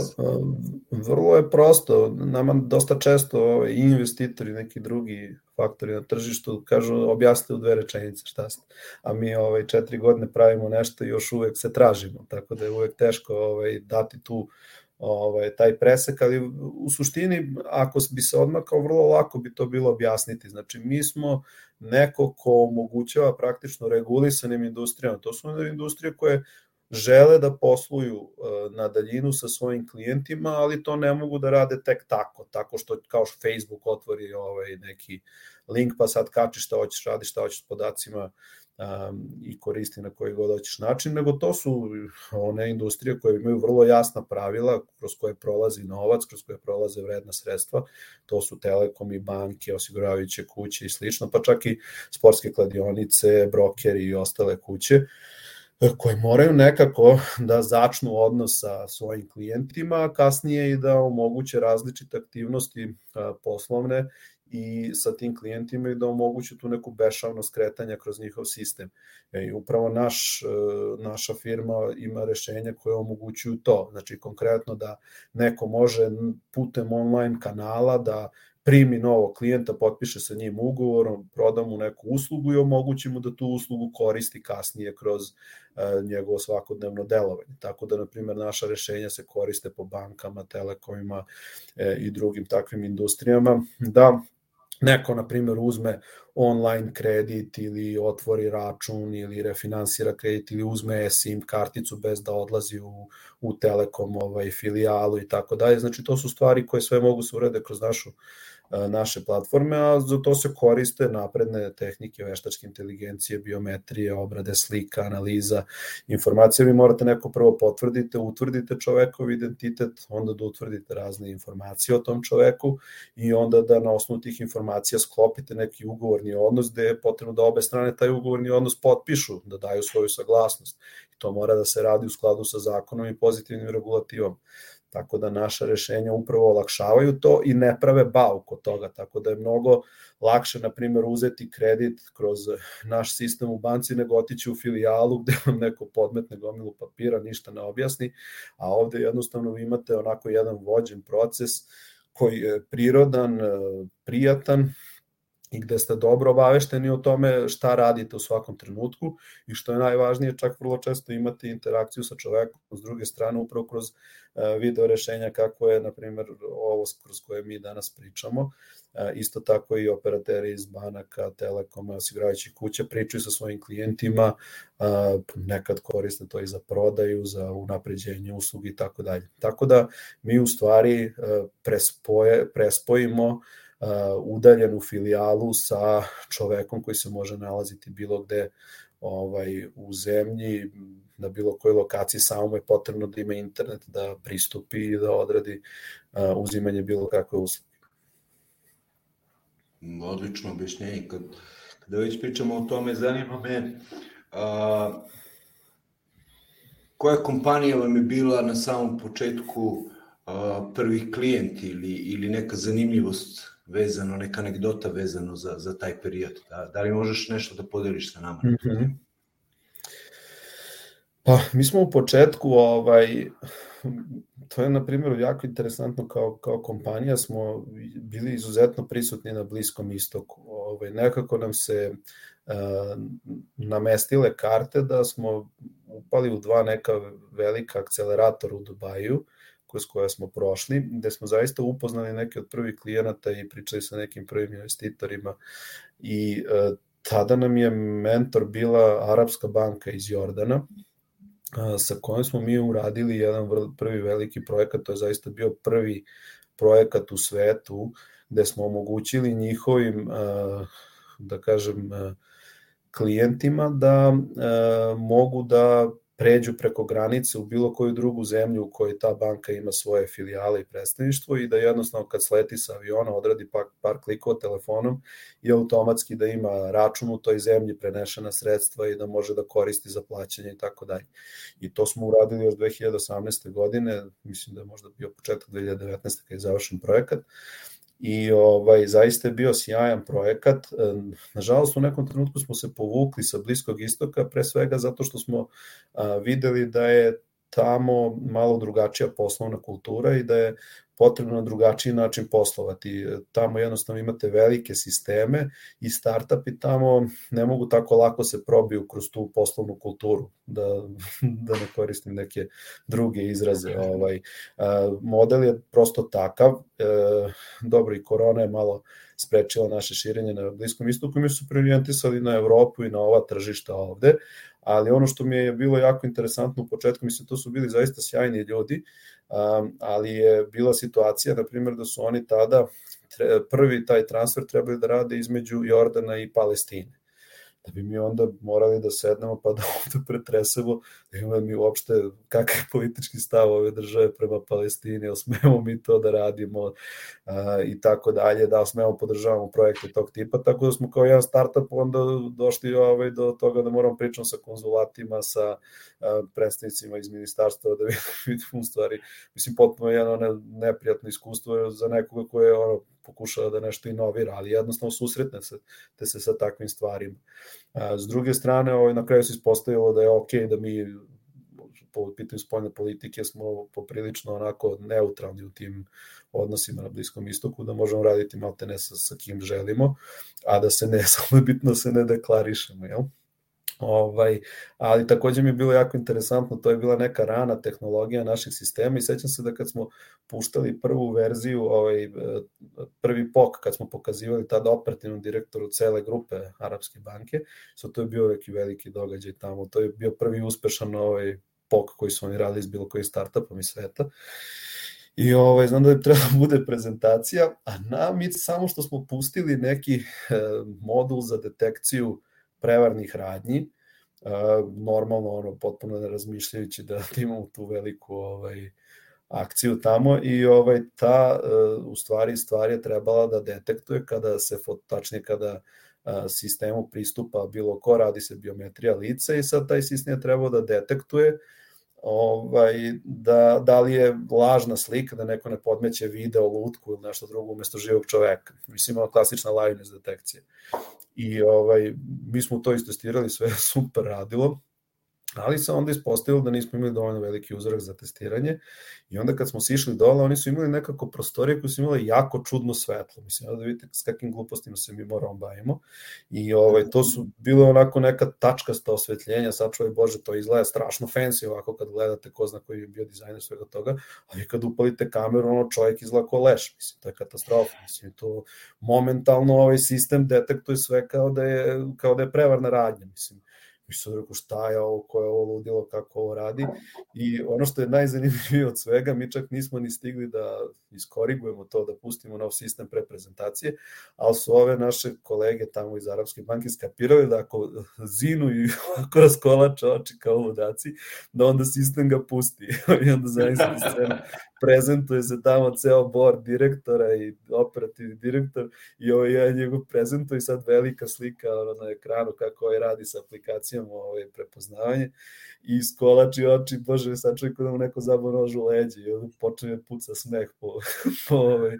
Vrlo je prosto, nama dosta često ovaj, investitori, neki drugi faktori na tržištu kažu objasnite u dve rečenice šta ste. A mi ovaj, četiri godine pravimo nešto i još uvek se tražimo, tako da je uvek teško ovaj, dati tu ovaj, taj presek, ali u suštini, ako bi se odmakao, vrlo lako bi to bilo objasniti. Znači, mi smo neko ko omogućava praktično regulisanim industrijama. To su industrije koje žele da posluju e, na daljinu sa svojim klijentima, ali to ne mogu da rade tek tako, tako što kao što Facebook otvori ovaj neki link pa sad kači šta hoćeš radi, šta hoćeš s podacima um, i koristi na koji god hoćeš način, nego to su one industrije koje imaju vrlo jasna pravila kroz koje prolazi novac, kroz koje prolaze vredna sredstva, to su telekomi, banke, osiguravajuće kuće i slično, pa čak i sportske kladionice, brokeri i ostale kuće. Uh, koje moraju nekako da začnu odnos sa svojim klijentima, a kasnije i da omoguće različite aktivnosti poslovne i sa tim klijentima i da omoguće tu neku bešavno skretanja kroz njihov sistem. E, I upravo naš, e, naša firma ima rešenja koje omogućuju to. Znači konkretno da neko može putem online kanala da primi novog klijenta, potpiše sa njim ugovor, proda mu neku uslugu i omogući mu da tu uslugu koristi kasnije kroz uh, njegovo svakodnevno delovanje. Tako da, na primjer, naša rešenja se koriste po bankama, telekomima e, i drugim takvim industrijama, da neko, na primjer, uzme online kredit ili otvori račun ili refinansira kredit ili uzme SIM karticu bez da odlazi u, u Telekom ovaj, filijalu i tako dalje. Znači, to su stvari koje sve mogu se urede kroz našu naše platforme, a za to se koriste napredne tehnike veštačke inteligencije, biometrije, obrade slika, analiza informacija. Vi morate neko prvo potvrdite, utvrdite čovekov identitet, onda da utvrdite razne informacije o tom čoveku i onda da na osnovu tih informacija sklopite neki ugovorni odnos gde je potrebno da obe strane taj ugovorni odnos potpišu, da daju svoju saglasnost. I to mora da se radi u skladu sa zakonom i pozitivnim regulativom. Tako da naša rešenja upravo olakšavaju to i ne prave bauk od toga, tako da je mnogo lakše, na primjer, uzeti kredit kroz naš sistem u banci nego otići u filijalu gde vam neko podmetne gomilu papira, ništa ne objasni, a ovde jednostavno vi imate onako jedan vođen proces koji je prirodan, prijatan i gde ste dobro obavešteni o tome šta radite u svakom trenutku i što je najvažnije, čak vrlo često imate interakciju sa čovekom s druge strane upravo kroz e, video rešenja kako je, na primjer, ovo kroz koje mi danas pričamo. E, isto tako i operateri iz banaka, telekoma, osiguravajućih kuća pričaju sa svojim klijentima, e, nekad koriste to i za prodaju, za unapređenje uslugi i tako dalje. Tako da mi u stvari prespoje, prespojimo udaljenu filijalu sa čovekom koji se može nalaziti bilo gde ovaj, u zemlji, na bilo kojoj lokaciji, samo mu je potrebno da ima internet, da pristupi i da odradi uh, uzimanje bilo kakve usluge. Odlično objašnjenje. Kad, kada već pričamo o tome, zanima me a, koja kompanija vam je bila na samom početku a, prvi klijent ili, ili neka zanimljivost vezano, neka anegdota vezano za, za taj period. Da, da li možeš nešto da podeliš sa nama? Mm -hmm. Pa, mi smo u početku, ovaj, to je na primjer jako interesantno kao, kao kompanija, smo bili izuzetno prisutni na Bliskom istoku. Ovaj, nekako nam se uh, namestile karte da smo upali u dva neka velika akceleratora u Dubaju, kroz koja smo prošli, gde smo zaista upoznali neke od prvih klijenata i pričali sa nekim prvim investitorima. I e, tada nam je mentor bila Arapska banka iz Jordana, sa kojom smo mi uradili jedan prvi veliki projekat, to je zaista bio prvi projekat u svetu gde smo omogućili njihovim, a, da kažem, a, klijentima da mogu da pređu preko granice u bilo koju drugu zemlju u kojoj ta banka ima svoje filijale i predstavništvo i da jednostavno kad sleti sa aviona odradi par, par klikova telefonom i automatski da ima račun u toj zemlji, prenešena sredstva i da može da koristi za plaćanje i tako dalje. I to smo uradili još 2018. godine, mislim da je možda bio početak 2019. kada je završen projekat i ovaj, zaista je bio sjajan projekat. E, nažalost, u nekom trenutku smo se povukli sa Bliskog istoka, pre svega zato što smo videli da je tamo malo drugačija poslovna kultura i da je potrebno na drugačiji način poslovati. Tamo jednostavno imate velike sisteme i startupi tamo ne mogu tako lako se probiju kroz tu poslovnu kulturu, da, da ne koristim neke druge izraze. Ovaj, model je prosto takav, e, dobro i korona je malo sprečila naše širenje na Bliskom istoku mi su priorijentisali na Evropu i na ova tržišta ovde, ali ono što mi je bilo jako interesantno u početku, mislim, to su bili zaista sjajni ljudi, ali je bila situacija, na primjer, da su oni tada prvi taj transfer trebali da rade između Jordana i Palestine da bi mi onda morali da sednemo pa da ovde pretresemo da imamo mi uopšte kakav je politički stav ove države prema Palestini, jel smemo mi to da radimo a, i tako dalje, da smemo podržavamo projekte tog tipa, tako da smo kao jedan startup onda došli ovaj, do toga da moramo pričati sa konzulatima, sa predstavnicima iz ministarstva da vidimo u stvari, mislim potpuno jedno neprijatno iskustvo za nekoga koje je ono pokušava da nešto inovira, ali jednostavno susretne se, te se sa takvim stvarima. S druge strane, ovaj, na kraju se ispostavilo da je ok da mi po pitanju spoljne politike smo poprilično onako neutralni u tim odnosima na Bliskom istoku, da možemo raditi malte ne sa, sa kim želimo, a da se ne, samo bitno da se ne deklarišemo, jel? Ovaj, ali takođe mi je bilo jako interesantno, to je bila neka rana tehnologija naših sistema i sećam se da kad smo puštali prvu verziju, ovaj, prvi POK, kad smo pokazivali tada operativnom direktoru cele grupe Arapske banke, so to je bio neki veliki događaj tamo, to je bio prvi uspešan ovaj, POK koji su oni radili iz bilo kojih startupom iz sveta. I ovaj, znam da je trebala da bude prezentacija, a na mi samo što smo pustili neki eh, modul za detekciju prevarnih radnji, normalno ono potpuno ne razmišljajući da imamo tu veliku ovaj akciju tamo i ovaj ta u stvari stvar je trebala da detektuje kada se tačnije kada sistemu pristupa bilo ko radi se biometrija lica i sad taj sistem je trebao da detektuje ovaj, da, da li je lažna slika, da neko ne podmeće video, lutku ili nešto drugo umesto živog čoveka. Mislim, ono klasična liveness detekcija. I ovaj, mi smo to istestirali, sve super radilo, ali se onda ispostavilo da nismo imali dovoljno veliki uzorak za testiranje i onda kad smo sišli dole, oni su imali nekako prostorije koje su imale jako čudno svetlo. Mislim, da vidite s kakvim glupostima se mi moramo bavimo. I ovaj, to su bilo onako neka tačkasta osvetljenja, sačuvaj Bože, to izgleda strašno fancy ovako kad gledate ko zna koji je bio dizajner svega toga, ali kad upalite kameru, ono čovjek izgleda ko leš, mislim, to je katastrofa. Mislim, to momentalno ovaj sistem detektuje sve kao da je, kao da je prevarna radnja, mislim I sad rekao šta je ovo, ko je ovo ludilo, kako ovo radi. I ono što je najzanimljivije od svega, mi čak nismo ni stigli da iskorigujemo to, da pustimo nov sistem pre prezentacije, ali su ove naše kolege tamo iz Arabske banke skapirali da ako zinu i ako raskolače oči kao ludaci, da onda sistem ga pusti. I onda zaista scenu prezentuje se tamo ceo board direktora i operativni direktor i ovo je njegov prezentuje i sad velika slika na ekranu kako ovaj radi sa aplikacijom ovaj, prepoznavanje i skolači oči, bože, sad čovjek da mu neko zabao nož u leđe i onda počne da puca smeh po, po, ovaj,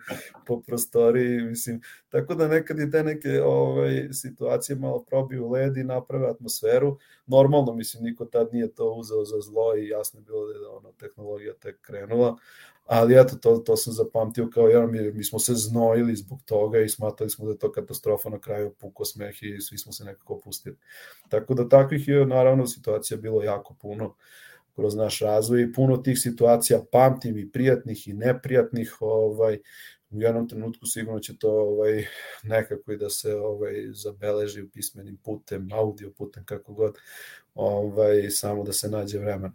po prostoriji, mislim, tako da nekad je te neke ovaj, situacije malo probiju led i naprave atmosferu, normalno, mislim, niko tad nije to uzeo za zlo i jasno je bilo da je ono, tehnologija tek krenula, ali eto, to, to sam zapamtio kao jedan, mi, mi smo se znojili zbog toga i smatrali smo da je to katastrofa na kraju puko smeh i svi smo se nekako opustili. Tako da takvih je naravno situacija bilo jako puno kroz naš razvoj i puno tih situacija pamtim i prijatnih i neprijatnih ovaj u jednom trenutku sigurno će to ovaj nekako i da se ovaj zabeleži pismenim putem, audio putem kako god, ovaj samo da se nađe vremena.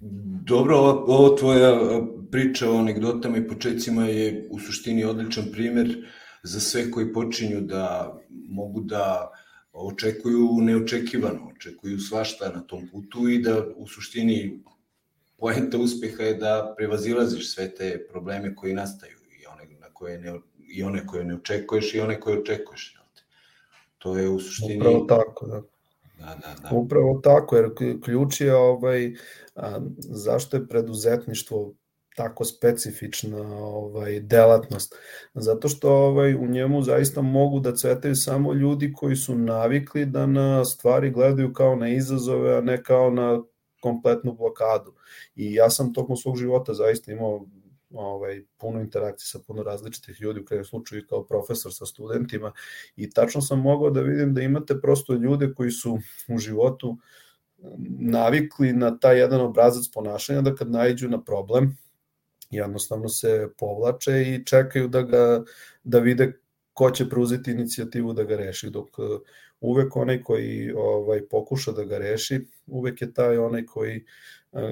Dobro, ova, ova tvoja priča o anegdotama i početcima je u suštini odličan primer za sve koji počinju da mogu da očekuju neočekivano, očekuju svašta na tom putu i da u suštini poenta uspeha je da prevazilaziš sve te probleme koji nastaju i one, na koje ne, i one koje ne očekuješ i one koje očekuješ. To je u suštini... Upravo tako, da. Da, da, da. Upravo tako, jer ključ je ovaj, a, zašto je preduzetništvo tako specifična ovaj delatnost zato što ovaj u njemu zaista mogu da cvetaju samo ljudi koji su navikli da na stvari gledaju kao na izazove a ne kao na kompletnu blokadu i ja sam tokom svog života zaista imao ovaj, puno interakcije sa puno različitih ljudi, u krajem slučaju kao profesor sa studentima. I tačno sam mogao da vidim da imate prosto ljude koji su u životu navikli na taj jedan obrazac ponašanja da kad najđu na problem jednostavno se povlače i čekaju da ga da vide ko će preuzeti inicijativu da ga reši dok uvek onaj koji ovaj pokuša da ga reši uvek je taj onaj koji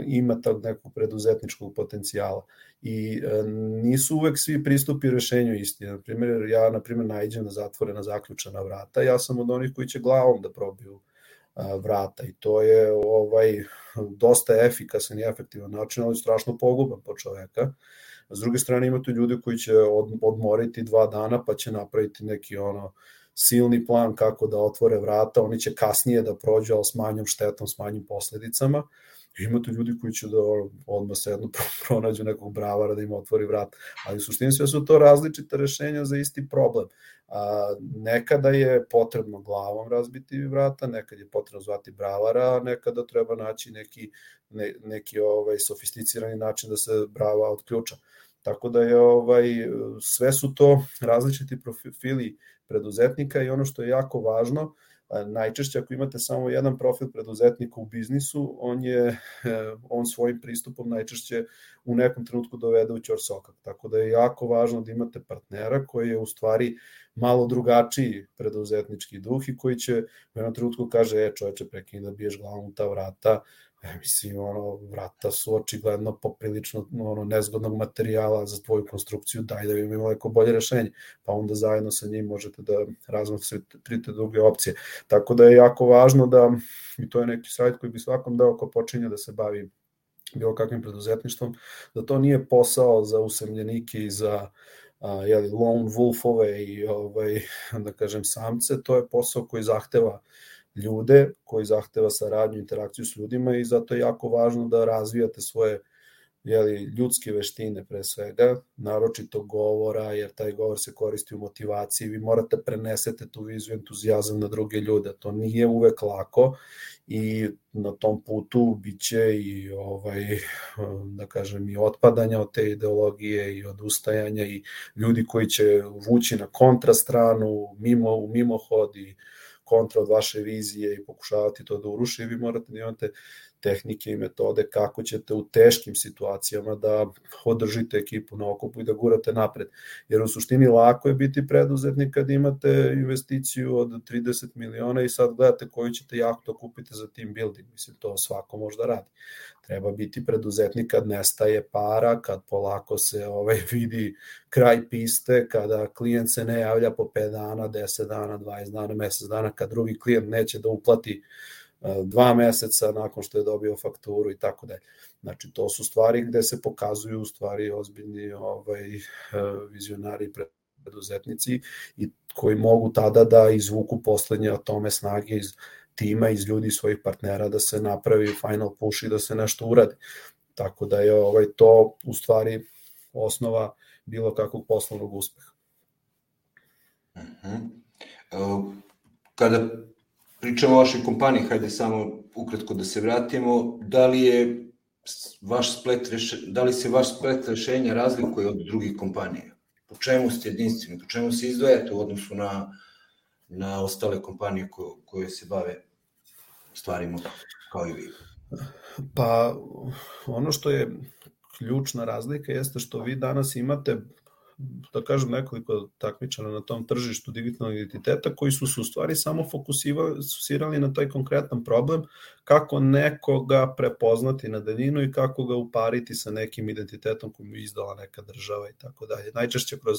ima tog nekog preduzetničkog potencijala i e, nisu uvek svi pristupi rešenju isti. Na primjer, ja, na primjer, najđem na zatvorena zaključana vrata, ja sam od onih koji će glavom da probiju vrata i to je ovaj dosta efikasan i efektivan način, ali strašno poguban po čoveka. S druge strane imate ljude koji će odmoriti dva dana pa će napraviti neki ono silni plan kako da otvore vrata, oni će kasnije da prođu, ali s manjom štetom, s manjim posledicama imate ljudi koji će da odmah sedno pronađu nekog bravara da im otvori vrat, ali u suštini sve su to različite rešenja za isti problem. A, nekada je potrebno glavom razbiti vrata, nekad je potrebno zvati bravara, nekada treba naći neki, ne, neki ovaj, sofisticirani način da se brava odključa. Tako da je ovaj sve su to različiti profili preduzetnika i ono što je jako važno, najčešće ako imate samo jedan profil preduzetnika u biznisu, on je e, on svojim pristupom najčešće u nekom trenutku dovede u ćor sokak. Tako da je jako važno da imate partnera koji je u stvari malo drugačiji preduzetnički duh i koji će u jednom trenutku kaže, e čoveče, prekini da biješ glavom u ta vrata, E, mislim, ono, vrata su očigledno poprilično ono, nezgodnog materijala za tvoju konstrukciju, daj da imamo neko bolje rešenje, pa onda zajedno sa njim možete da razmotrite druge opcije. Tako da je jako važno da, i to je neki sajt koji bi svakom dao ko počinje da se bavi bilo kakvim preduzetništvom, da to nije posao za usemljenike i za a, jeli, lone wolfove i ovaj, da kažem samce, to je posao koji zahteva ljude koji zahteva saradnju, interakciju s ljudima i zato je jako važno da razvijate svoje jeli, ljudske veštine pre svega, naročito govora, jer taj govor se koristi u motivaciji, vi morate prenesete tu viziju entuzijazam na druge ljude, to nije uvek lako i na tom putu biće i ovaj da kažem i otpadanja od te ideologije i odustajanja i ljudi koji će vući na kontrastranu mimo u mimohod i kontra od vaše vizije i pokušavati to da uruši vi morate da imate tehnike i metode kako ćete u teškim situacijama da održite ekipu na okupu i da gurate napred. Jer u suštini lako je biti preduzetnik kad imate investiciju od 30 miliona i sad gledate koju ćete jahtu da kupite za team building. Mislim, to svako možda radi. Treba biti preduzetnik kad nestaje para, kad polako se ovaj vidi kraj piste, kada klijent se ne javlja po 5 dana, 10 dana, 20 dana, mesec dana, kad drugi klijent neće da uplati dva meseca nakon što je dobio fakturu i tako dalje. Znači, to su stvari gde se pokazuju u stvari ozbiljni ovaj, e, vizionari preduzetnici i koji mogu tada da izvuku poslednje tome snage iz tima, iz ljudi, svojih partnera da se napravi final push i da se nešto uradi. Tako da je ovaj to u stvari osnova bilo kakvog poslovnog uspeha. Uh -huh. Kada pričamo o vašoj kompaniji, hajde samo ukratko da se vratimo, da li je vaš splet reš... da li se vaš splet rešenja razlikuje od drugih kompanija? Po čemu ste jedinstveni? Po čemu se izdvajate u odnosu na, na ostale kompanije ko, koje se bave stvarima kao i vi? Pa ono što je ključna razlika jeste što vi danas imate da kažem, nekoliko takmičara na tom tržištu digitalnog identiteta koji su se u stvari samo fokusirali na taj konkretan problem kako nekoga prepoznati na daljinu i kako ga upariti sa nekim identitetom koji mu je izdala neka država i tako dalje. Najčešće kroz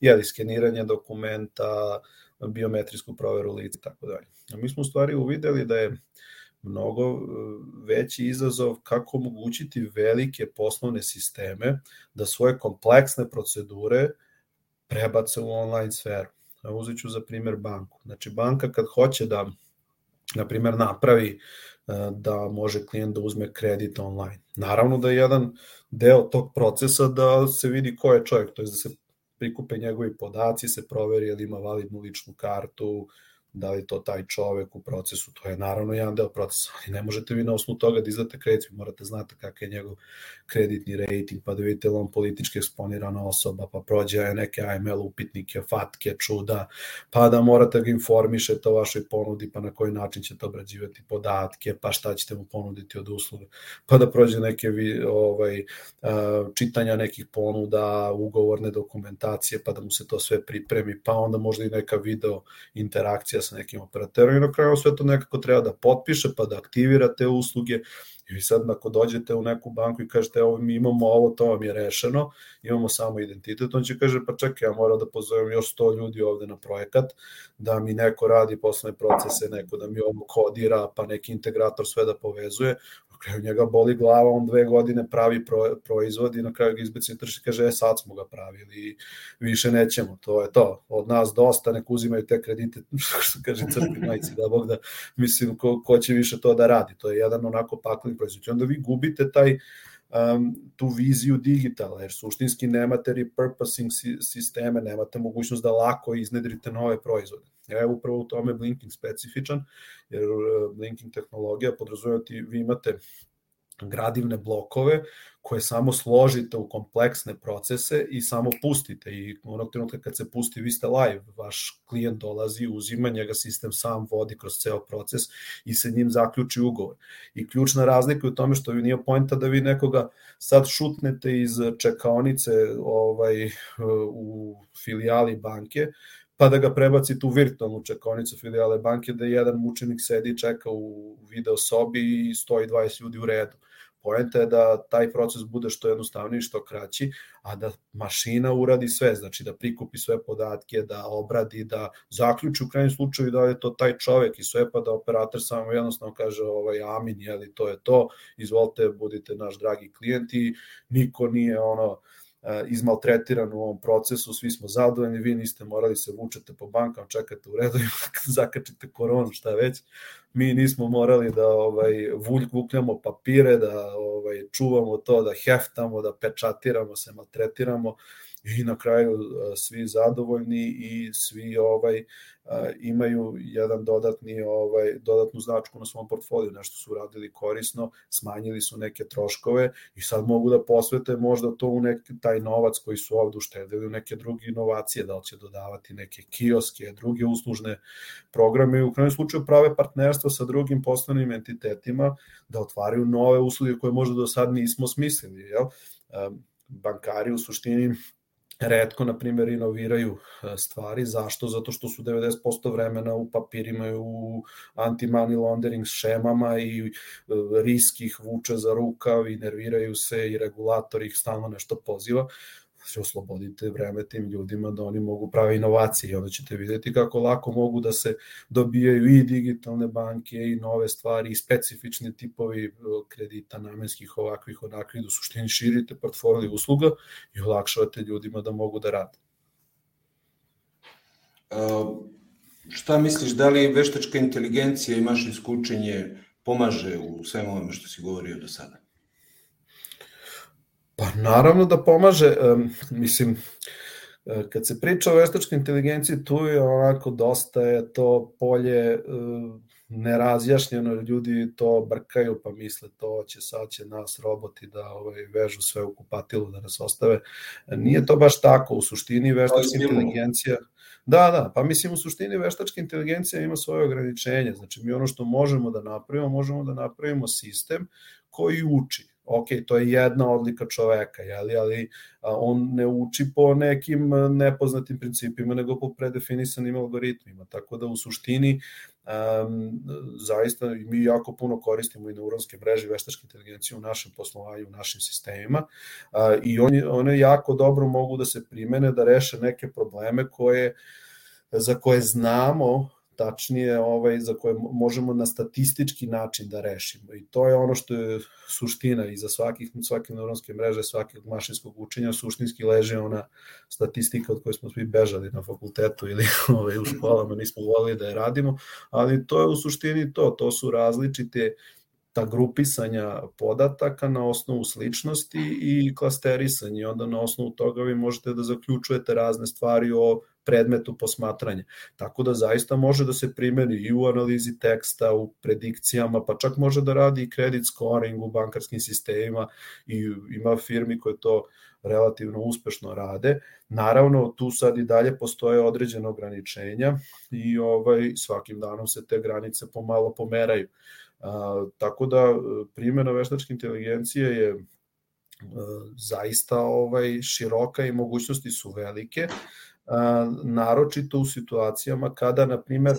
jeli, skeniranje dokumenta, biometrijsku proveru lica i tako dalje. A mi smo u stvari uvideli da je mnogo e, veći izazov kako omogućiti velike poslovne sisteme da svoje kompleksne procedure prebace u online sferu. Uzet ću za primjer banku. Znači banka kad hoće da na primjer napravi e, da može klijent da uzme kredit online. Naravno da je jedan deo tog procesa da se vidi ko je čovjek, to je da se prikupe njegovi podaci, se proveri ili ima validnu ličnu kartu, da li to taj čovek u procesu, to je naravno jedan deo procesa, ali ne možete vi na osnovu toga da izdate kredit, vi morate znati kakav je njegov kreditni rating, pa da vidite on politički eksponirana osoba, pa prođe neke AML upitnike, fatke, čuda, pa da morate ga informišete o vašoj ponudi, pa na koji način ćete obrađivati podatke, pa šta ćete mu ponuditi od usluga, pa da prođe neke ovaj, čitanja nekih ponuda, ugovorne dokumentacije, pa da mu se to sve pripremi, pa onda možda i neka video interakcija sa nekim operaterom i na kraju sve to nekako treba da potpiše pa da aktivira te usluge. I vi sad ako dođete u neku banku i kažete evo mi imamo ovo, to vam je rešeno, imamo samo identitet, on će kaže pa čekaj, ja moram da pozovem još 100 ljudi ovde na projekat, da mi neko radi poslovne procese, neko da mi ovo kodira, pa neki integrator sve da povezuje, kraju njega boli glava, on dve godine pravi pro, proizvod i na kraju ga izbeci tržište kaže, e sad smo ga pravili i više nećemo, to je to, od nas dosta, nek uzimaju te kredite, što kaže crkvi majci, da Bog da, mislim, ko, ko će više to da radi, to je jedan onako pakli proizvod, onda vi gubite taj, um, tu viziju digitala, jer suštinski nemate repurposing sisteme, nemate mogućnost da lako iznedrite nove proizvode. Evo upravo u tome Blinking specifičan, jer uh, Blinking tehnologija podrazumijati, vi imate gradivne blokove koje samo složite u kompleksne procese i samo pustite i onog trenutka kad se pusti vi ste live, vaš klijent dolazi, uzima njega sistem sam vodi kroz ceo proces i se njim zaključi ugovor. I ključna razlika je u tome što vi nije pojenta da vi nekoga sad šutnete iz čekaonice ovaj, u filijali banke, pa da ga prebacite u virtualnu čekonicu filijale banke da jedan mučenik sedi i čeka u video sobi i stoji 20 ljudi u redu. Poenta je da taj proces bude što jednostavniji, što kraći, a da mašina uradi sve, znači da prikupi sve podatke, da obradi, da zaključi u krajnjem slučaju da je to taj čovek i sve, pa da operator samo jednostavno kaže ovaj, amin, jeli, to je to, izvolite, budite naš dragi klijent i niko nije ono, izmaltretiran u ovom procesu, svi smo zadovoljni, vi niste morali se vučete po bankama, čekate u redu, zakačite koronu, šta već. Mi nismo morali da ovaj vukljamo papire, da ovaj čuvamo to, da heftamo, da pečatiramo, se maltretiramo i na kraju svi zadovoljni i svi ovaj imaju jedan dodatni ovaj dodatnu značku na svom portfoliju, nešto su uradili korisno, smanjili su neke troškove i sad mogu da posvete možda to u neki taj novac koji su ovde uštedili u neke druge inovacije, da li će dodavati neke kioske, druge uslužne programe i u krajnjem slučaju prave partnerstva sa drugim poslovnim entitetima da otvaraju nove usluge koje možda do sad nismo smislili, jel? bankari u suštini redko, na primjer, inoviraju e, stvari. Zašto? Zato što su 90% vremena u papirima i u anti-money laundering šemama i e, risk ih vuče za rukav i nerviraju se i regulator ih stalno nešto poziva se oslobodite vreme tim ljudima da oni mogu prave inovacije i onda ćete videti kako lako mogu da se dobijaju i digitalne banke i nove stvari i specifični tipovi e, kredita namenskih ovakvih onakvih da u suštini širite portfolio usluga i olakšavate ljudima da mogu da rade. Uh, šta misliš, da li veštačka inteligencija i mašinsko učenje pomaže u svemu ovome što si govorio do sada? Pa naravno da pomaže, mislim, e, kad se priča o veštačkoj inteligenciji, tu je onako dosta je to polje e, nerazjašnjeno, ljudi to brkaju pa misle to će sad će nas roboti da ovaj, vežu sve u kupatilu da nas ostave. Nije to baš tako, u suštini veštačka inteligencija Da, da, pa mislim u suštini veštačka inteligencija ima svoje ograničenje, znači mi ono što možemo da napravimo, možemo da napravimo sistem koji uči ok, to je jedna odlika čoveka, jeli, ali on ne uči po nekim nepoznatim principima, nego po predefinisanim algoritmima, tako da u suštini um, zaista mi jako puno koristimo i neuronske mreže veštačke inteligencije u našem poslovanju, u našim sistemima uh, i oni, one jako dobro mogu da se primene da reše neke probleme koje za koje znamo tačnije ovaj za koje možemo na statistički način da rešimo. I to je ono što je suština i za svakih svake neuronske mreže svakog mašinskog učenja. Suštinski leži ona statistika od koje smo svi bežali na fakultetu ili ovaj u školama nismo voleli da je radimo ali to je u suštini to. To su različite ta grupisanja podataka na osnovu sličnosti i klasterisanje. Onda na osnovu toga vi možete da zaključujete razne stvari o predmetu posmatranja. Tako da zaista može da se primeni i u analizi teksta, u predikcijama, pa čak može da radi i credit scoring u bankarskim sistemima i ima firmi koje to relativno uspešno rade. Naravno, tu sad i dalje postoje određene ograničenja i ovaj svakim danom se te granice pomalo pomeraju. A, tako da primjena veštačke inteligencije je zaista ovaj široka i mogućnosti su velike naročito u situacijama kada, na primer,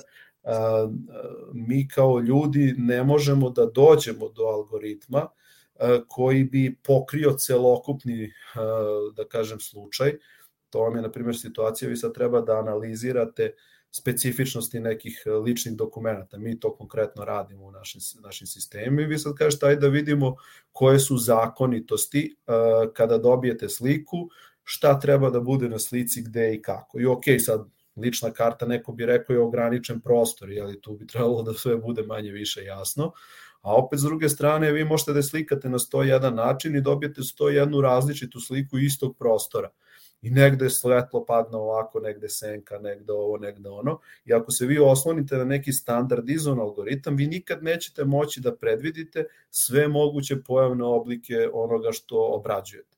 mi kao ljudi ne možemo da dođemo do algoritma koji bi pokrio celokupni, da kažem, slučaj. To vam je, na primjer, situacija, vi sad treba da analizirate specifičnosti nekih ličnih dokumenta. Mi to konkretno radimo u našim, našim sistemima vi sad kažete ajde da vidimo koje su zakonitosti kada dobijete sliku šta treba da bude na slici, gde i kako. I ok, sad lična karta, neko bi rekao je ograničen prostor, jeli tu bi trebalo da sve bude manje više jasno, a opet s druge strane vi možete da slikate na 101 način i dobijete 101 različitu sliku istog prostora. I negde svetlo padne ovako, negde senka, negde ovo, negde ono. I ako se vi oslonite na neki standardizovan algoritam, vi nikad nećete moći da predvidite sve moguće pojavne oblike onoga što obrađujete.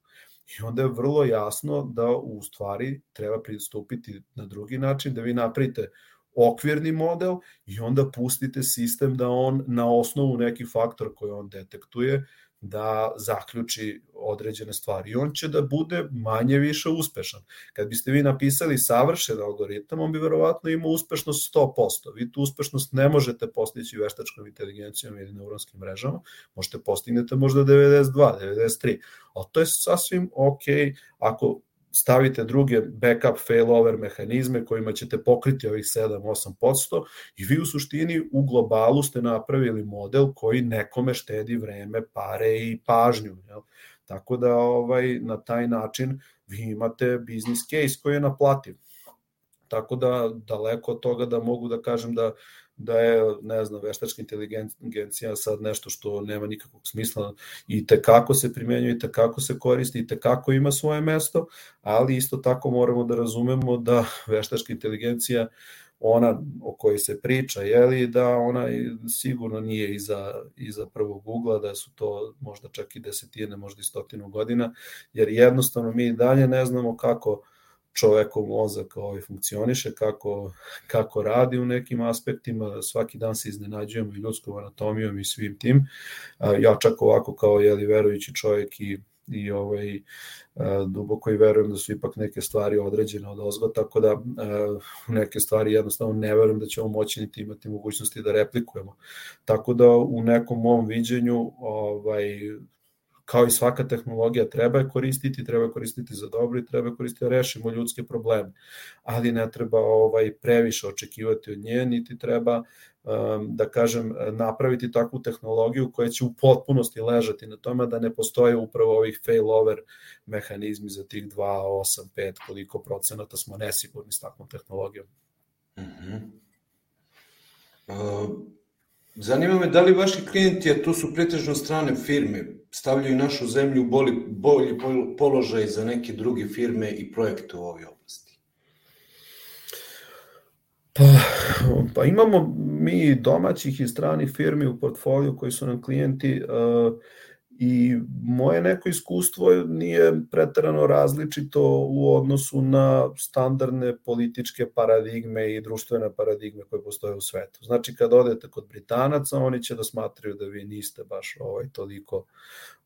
I onda je vrlo jasno da u stvari treba pristupiti na drugi način, da vi napravite okvirni model i onda pustite sistem da on na osnovu nekih faktora koje on detektuje da zaključi određene stvari i on će da bude manje više uspešan. Kad biste vi napisali savršen algoritam, on bi verovatno imao uspešnost 100%. Vi tu uspešnost ne možete postići veštačkom inteligencijom ili neuronskim mrežama, možete postignete možda 92, 93, ali to je sasvim ok ako stavite druge backup failover mehanizme kojima ćete pokriti ovih 7-8% i vi u suštini u globalu ste napravili model koji nekome štedi vreme, pare i pažnju. Jel? Tako da ovaj na taj način vi imate business case koji je naplativ. Tako da daleko od toga da mogu da kažem da da je, ne znam, veštačka inteligencija sad nešto što nema nikakvog smisla i te kako se primenjuje, i te kako se koristi, i te kako ima svoje mesto, ali isto tako moramo da razumemo da veštačka inteligencija ona o kojoj se priča, je li da ona sigurno nije iza, iza prvog Google, da su to možda čak i desetine, možda i stotinu godina, jer jednostavno mi dalje ne znamo kako čovekov mozak ovaj funkcioniše, kako, kako radi u nekim aspektima, svaki dan se iznenađujemo i ljudskom anatomijom i svim tim. Ja čak ovako kao jeli verujući čovjek i i ovaj duboko i verujem da su ipak neke stvari određene od ozgo, tako da neke stvari jednostavno ne verujem da ćemo moći niti imati mogućnosti da replikujemo. Tako da u nekom mom viđenju ovaj kao i svaka tehnologija treba je koristiti, treba koristiti za dobro i treba koristiti da rešimo ljudske probleme. Ali ne treba ovaj previše očekivati od nje, niti treba um, da kažem napraviti takvu tehnologiju koja će u potpunosti ležati na tome da ne postoje upravo ovih failover mehanizmi za tih 2, 8, 5, koliko procenata smo nesigurni s takvom tehnologijom. Mm -hmm. zanima me da li vaši klijenti, a to su pretežno strane firme, stavljaju našu zemlju u bolji, bolji položaj za neke druge firme i projekte u ovoj oblasti? Pa, pa imamo mi domaćih i stranih firmi u portfoliju koji su nam klijenti uh, I moje neko iskustvo nije pretarano različito u odnosu na standardne političke paradigme i društvene paradigme koje postoje u svetu. Znači, kad odete kod Britanaca, oni će da smatraju da vi niste baš ovaj, toliko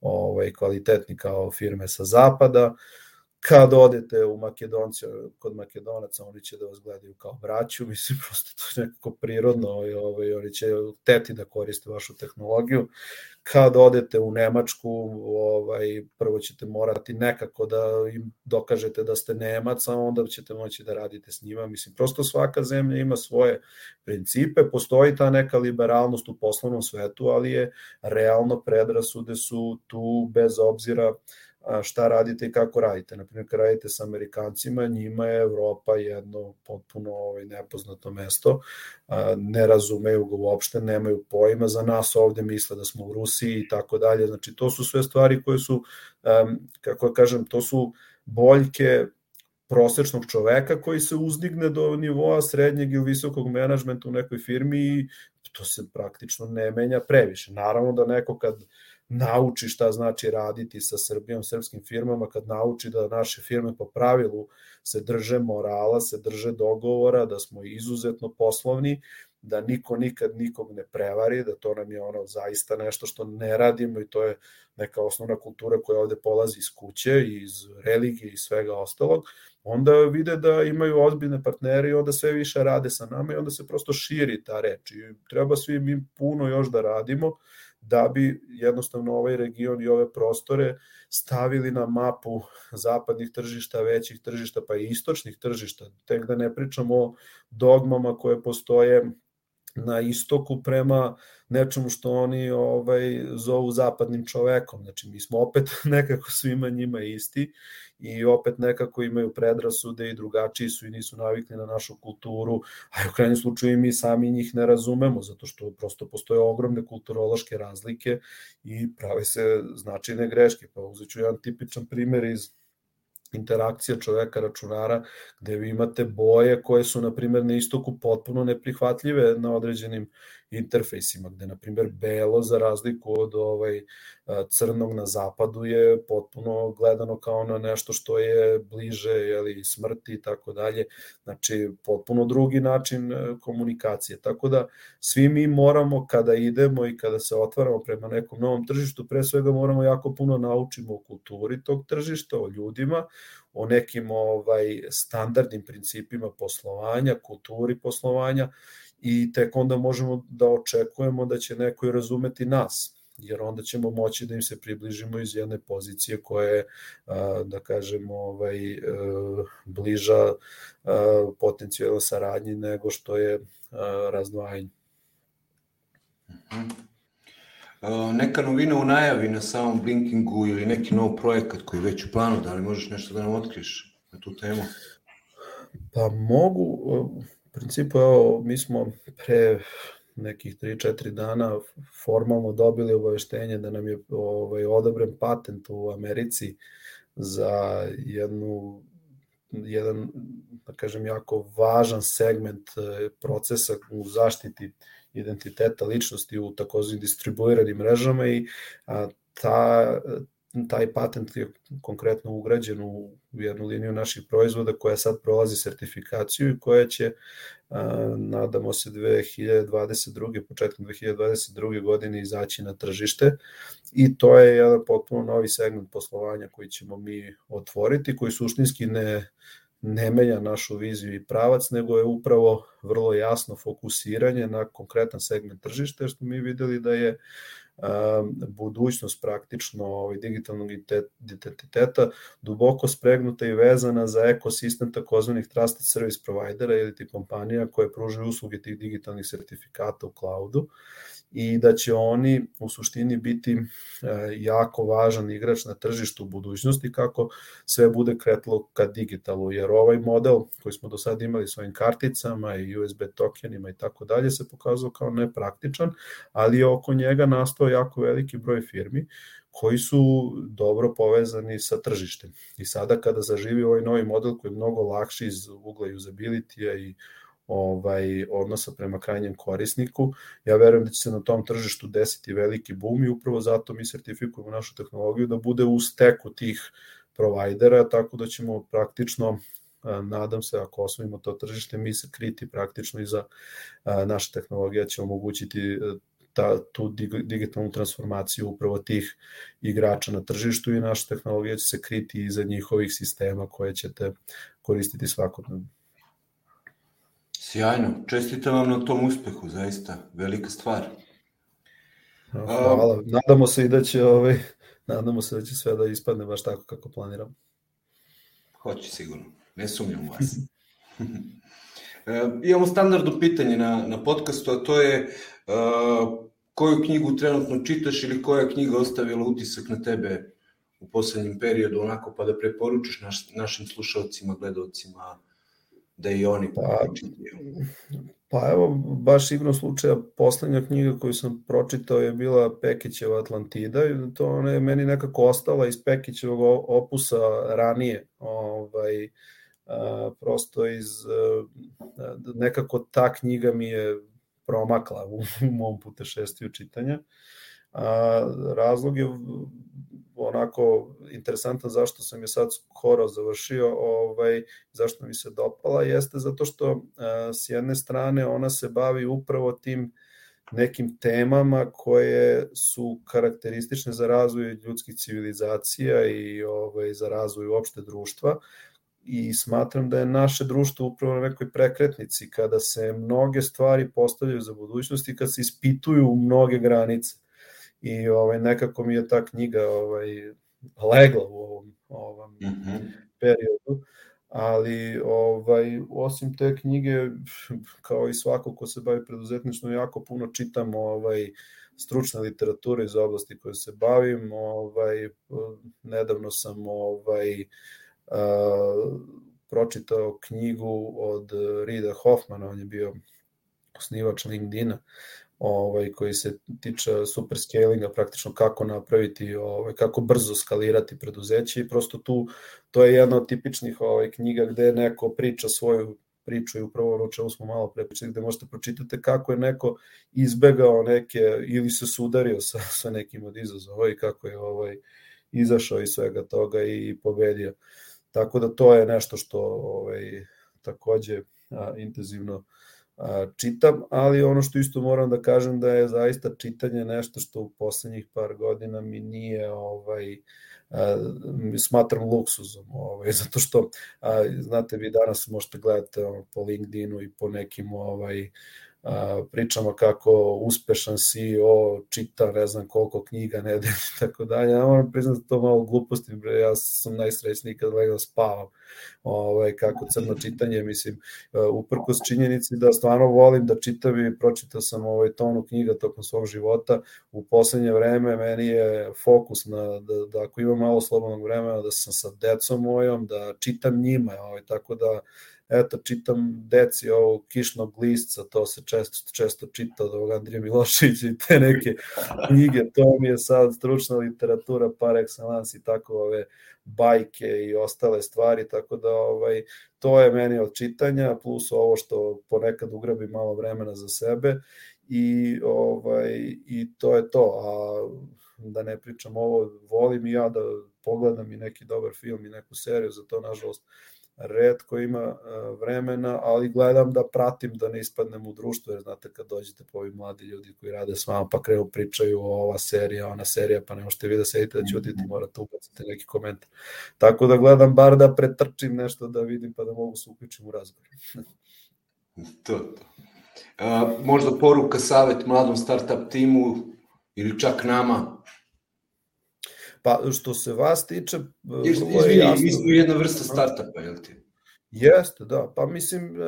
ovaj, kvalitetni kao firme sa zapada, kad odete u Makedonci, kod Makedonaca, oni će da vas gledaju kao braću, mislim, prosto to je nekako prirodno i ovaj, oni će teti da koriste vašu tehnologiju. Kad odete u Nemačku, ovaj, prvo ćete morati nekako da im dokažete da ste Nemac, a onda ćete moći da radite s njima. Mislim, prosto svaka zemlja ima svoje principe, postoji ta neka liberalnost u poslovnom svetu, ali je realno predrasude su tu bez obzira šta radite i kako radite. Naprimjer, kad radite sa Amerikancima, njima je Evropa jedno potpuno ovaj, nepoznato mesto, ne razumeju ga uopšte, nemaju pojma, za nas ovde misle da smo u Rusiji i tako dalje. Znači, to su sve stvari koje su, kako da kažem, to su boljke prosečnog čoveka koji se uzdigne do nivoa srednjeg i visokog menadžmenta u nekoj firmi i to se praktično ne menja previše. Naravno da neko kad nauči šta znači raditi sa Srbijom, srpskim firmama, kad nauči da naše firme po pravilu se drže morala, se drže dogovora, da smo izuzetno poslovni, da niko nikad nikog ne prevari, da to nam je ono zaista nešto što ne radimo i to je neka osnovna kultura koja ovde polazi iz kuće, iz religije i svega ostalog, onda vide da imaju ozbiljne partnere i onda sve više rade sa nama i onda se prosto širi ta reč i treba svi mi puno još da radimo, da bi jednostavno ovaj region i ove prostore stavili na mapu zapadnih tržišta, većih tržišta, pa i istočnih tržišta. Tek da ne pričamo o dogmama koje postoje na istoku prema nečemu što oni ovaj zovu zapadnim čovekom. Znači mi smo opet nekako svima njima isti i opet nekako imaju predrasude i drugačiji su i nisu navikli na našu kulturu, a u krajnjem slučaju mi sami njih ne razumemo, zato što prosto postoje ogromne kulturološke razlike i prave se značajne greške. Pa uzet ću jedan tipičan primer iz interakcija čoveka računara gde vi imate boje koje su na primjer na istoku potpuno neprihvatljive na određenim interfejsima, gde, na primjer, belo, za razliku od ovaj, crnog na zapadu, je potpuno gledano kao na nešto što je bliže jeli, smrti i tako dalje. Znači, potpuno drugi način e, komunikacije. Tako da, svi mi moramo, kada idemo i kada se otvaramo prema nekom novom tržištu, pre svega moramo jako puno naučimo o kulturi tog tržišta, o ljudima, o nekim ovaj standardnim principima poslovanja, kulturi poslovanja i tek onda možemo da očekujemo da će neko i razumeti nas jer onda ćemo moći da im se približimo iz jedne pozicije koja je, da kažemo, ovaj, e, bliža potencijalno saradnji nego što je razdvajanje. Mhm. neka novina u najavi na samom Blinkingu ili neki nov projekat koji je već u planu, da li možeš nešto da nam otkriješ na tu temu? Pa mogu, u principu, evo, mi smo pre nekih 3-4 dana formalno dobili obaveštenje da nam je ovaj, odobren patent u Americi za jednu jedan, da kažem, jako važan segment e, procesa u zaštiti identiteta ličnosti u takozvanim distribuiranim mrežama i a, ta, taj patent je konkretno ugrađen u jednu liniju naših proizvoda koja sad prolazi sertifikaciju i koja će, nadamo se, 2022. početkom 2022. godine izaći na tržište i to je jedan potpuno novi segment poslovanja koji ćemo mi otvoriti, koji suštinski ne ne menja našu viziju i pravac, nego je upravo vrlo jasno fokusiranje na konkretan segment tržišta, što mi videli da je budućnost praktično ovaj, digitalnog identiteta duboko spregnuta i vezana za ekosistem takozvanih trusted service providera ili ti kompanija koje pružaju usluge tih digitalnih sertifikata u cloudu i da će oni u suštini biti e, jako važan igrač na tržištu u budućnosti kako sve bude kretlo ka digitalu, jer ovaj model koji smo do sada imali svojim karticama i USB tokenima i tako dalje se pokazao kao nepraktičan, ali je oko njega nastao jako veliki broj firmi koji su dobro povezani sa tržištem. I sada kada zaživi ovaj novi model koji je mnogo lakši iz ugla usability-a i ovaj odnosa prema krajnjem korisniku. Ja verujem da će se na tom tržištu desiti veliki boom i upravo zato mi sertifikujemo našu tehnologiju da bude u steku tih provajdera, tako da ćemo praktično nadam se ako osvojimo to tržište, mi se kriti praktično i za naša tehnologija će omogućiti e, ta, tu digitalnu transformaciju upravo tih igrača na tržištu i naša tehnologija će se kriti iza njihovih sistema koje ćete koristiti svakodnevno. Sjajno, čestitam vam na tom uspehu, zaista, velika stvar. Hvala, nadamo se i da će ovaj, nadamo se da će sve da ispadne baš tako kako planiram. Hoće sigurno, ne sumnjam u vas. e, imamo standardno pitanje na, na podcastu, a to je uh, koju knjigu trenutno čitaš ili koja knjiga ostavila utisak na tebe u poslednjem periodu, onako pa da preporučiš naš, našim slušalcima, gledalcima, da i oni pa, pa evo, baš igrom slučaja, poslednja knjiga koju sam pročitao je bila Pekićeva Atlantida i to ona je meni nekako ostala iz Pekićevog opusa ranije. Ovaj, a, prosto iz a, nekako ta knjiga mi je promakla u, u mom putešestiju čitanja. A, razlog je onako interesantan zašto sam je sad skoro završio, ovaj, zašto mi se dopala, jeste zato što a, s jedne strane ona se bavi upravo tim nekim temama koje su karakteristične za razvoj ljudskih civilizacija i ovaj, za razvoj uopšte društva. I smatram da je naše društvo upravo na nekoj prekretnici kada se mnoge stvari postavljaju za budućnost i kad se ispituju mnoge granice i ovaj nekako mi je ta knjiga ovaj legla u ovom ovom mm -hmm. periodu ali ovaj osim te knjige kao i svako ko se bavi preduzetništvom jako puno čitam ovaj stručne literature iz oblasti koje se bavim ovaj nedavno sam ovaj uh, pročitao knjigu od Rida Hoffmana on je bio osnivač LinkedIna ovaj koji se tiče super scalinga, praktično kako napraviti, ovaj kako brzo skalirati preduzeće i prosto tu to je jedna od tipičnih ovaj knjiga gde neko priča svoju priču i upravo ono čemu smo malo prepričali, gde možete pročitati kako je neko izbegao neke ili se sudario sa, sa nekim od izazova i kako je ovaj izašao iz svega toga i pobedio. Tako da to je nešto što ovaj takođe a, intenzivno čitam, ali ono što isto moram da kažem da je zaista čitanje nešto što u poslednjih par godina mi nije ovaj smatram luksuzom, ovaj, zato što znate vi danas možete gledati po LinkedInu i po nekim ovaj pričamo kako uspešan CEO čita ne znam koliko knjiga nedelje i tako dalje. Ja moram priznati da to malo gluposti, bre, ja sam najsrećniji kad legam spavam. Ovaj, kako crno čitanje, mislim, uprkos činjenici da stvarno volim da čitam i pročitao sam ovaj tonu knjiga tokom svog života. U poslednje vreme meni je fokus na, da, da ako imam malo slobodnog vremena, da sam sa decom mojom, da čitam njima, ovaj, tako da eto, čitam deci ovog kišnog listca, to se često, često čita od ovog Andrija Miloševića i te neke knjige, to mi je sad stručna literatura par excellence i tako ove bajke i ostale stvari, tako da ovaj, to je meni od čitanja, plus ovo što ponekad ugrabi malo vremena za sebe i, ovaj, i to je to, a da ne pričam ovo, volim i ja da pogledam i neki dobar film i neku seriju, za to nažalost redko ima e, vremena, ali gledam da pratim da ne ispadnem u društvo, jer znate kad dođete po ovi mladi ljudi koji rade s vama, pa krenu pričaju o ova serija, ona serija, pa ne možete vi da sedite da ćutite, morate ubaciti neki komentar. Tako da gledam bar da pretrčim nešto da vidim pa da mogu se uključiti u razgovor. to, to. A, možda poruka, savet mladom startup timu ili čak nama Pa što se vas tiče... Izvini, jasno... mi smo jedna vrsta startupa, jel ti? Jeste, da. Pa mislim, e,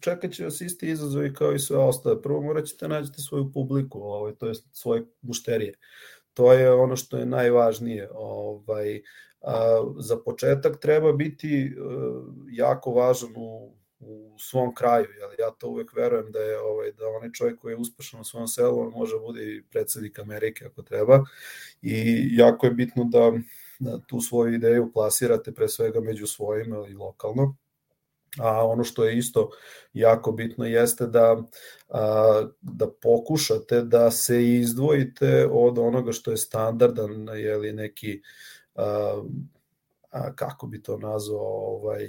čekat će vas isti izazovi kao i sve ostale. Prvo morat ćete nađete svoju publiku, ovaj, to je svoje mušterije. To je ono što je najvažnije. Ovaj, a, za početak treba biti uh, jako važan u u svom kraju. Jel? Ja to uvek verujem da je ovaj, da onaj čovjek koji je uspešan u svom selu, on može bude i predsednik Amerike ako treba. I jako je bitno da, da tu svoju ideju plasirate pre svega među svojima i lokalno. A ono što je isto jako bitno jeste da, a, da pokušate da se izdvojite od onoga što je standardan, je li neki a, a, kako bi to nazvao, ovaj,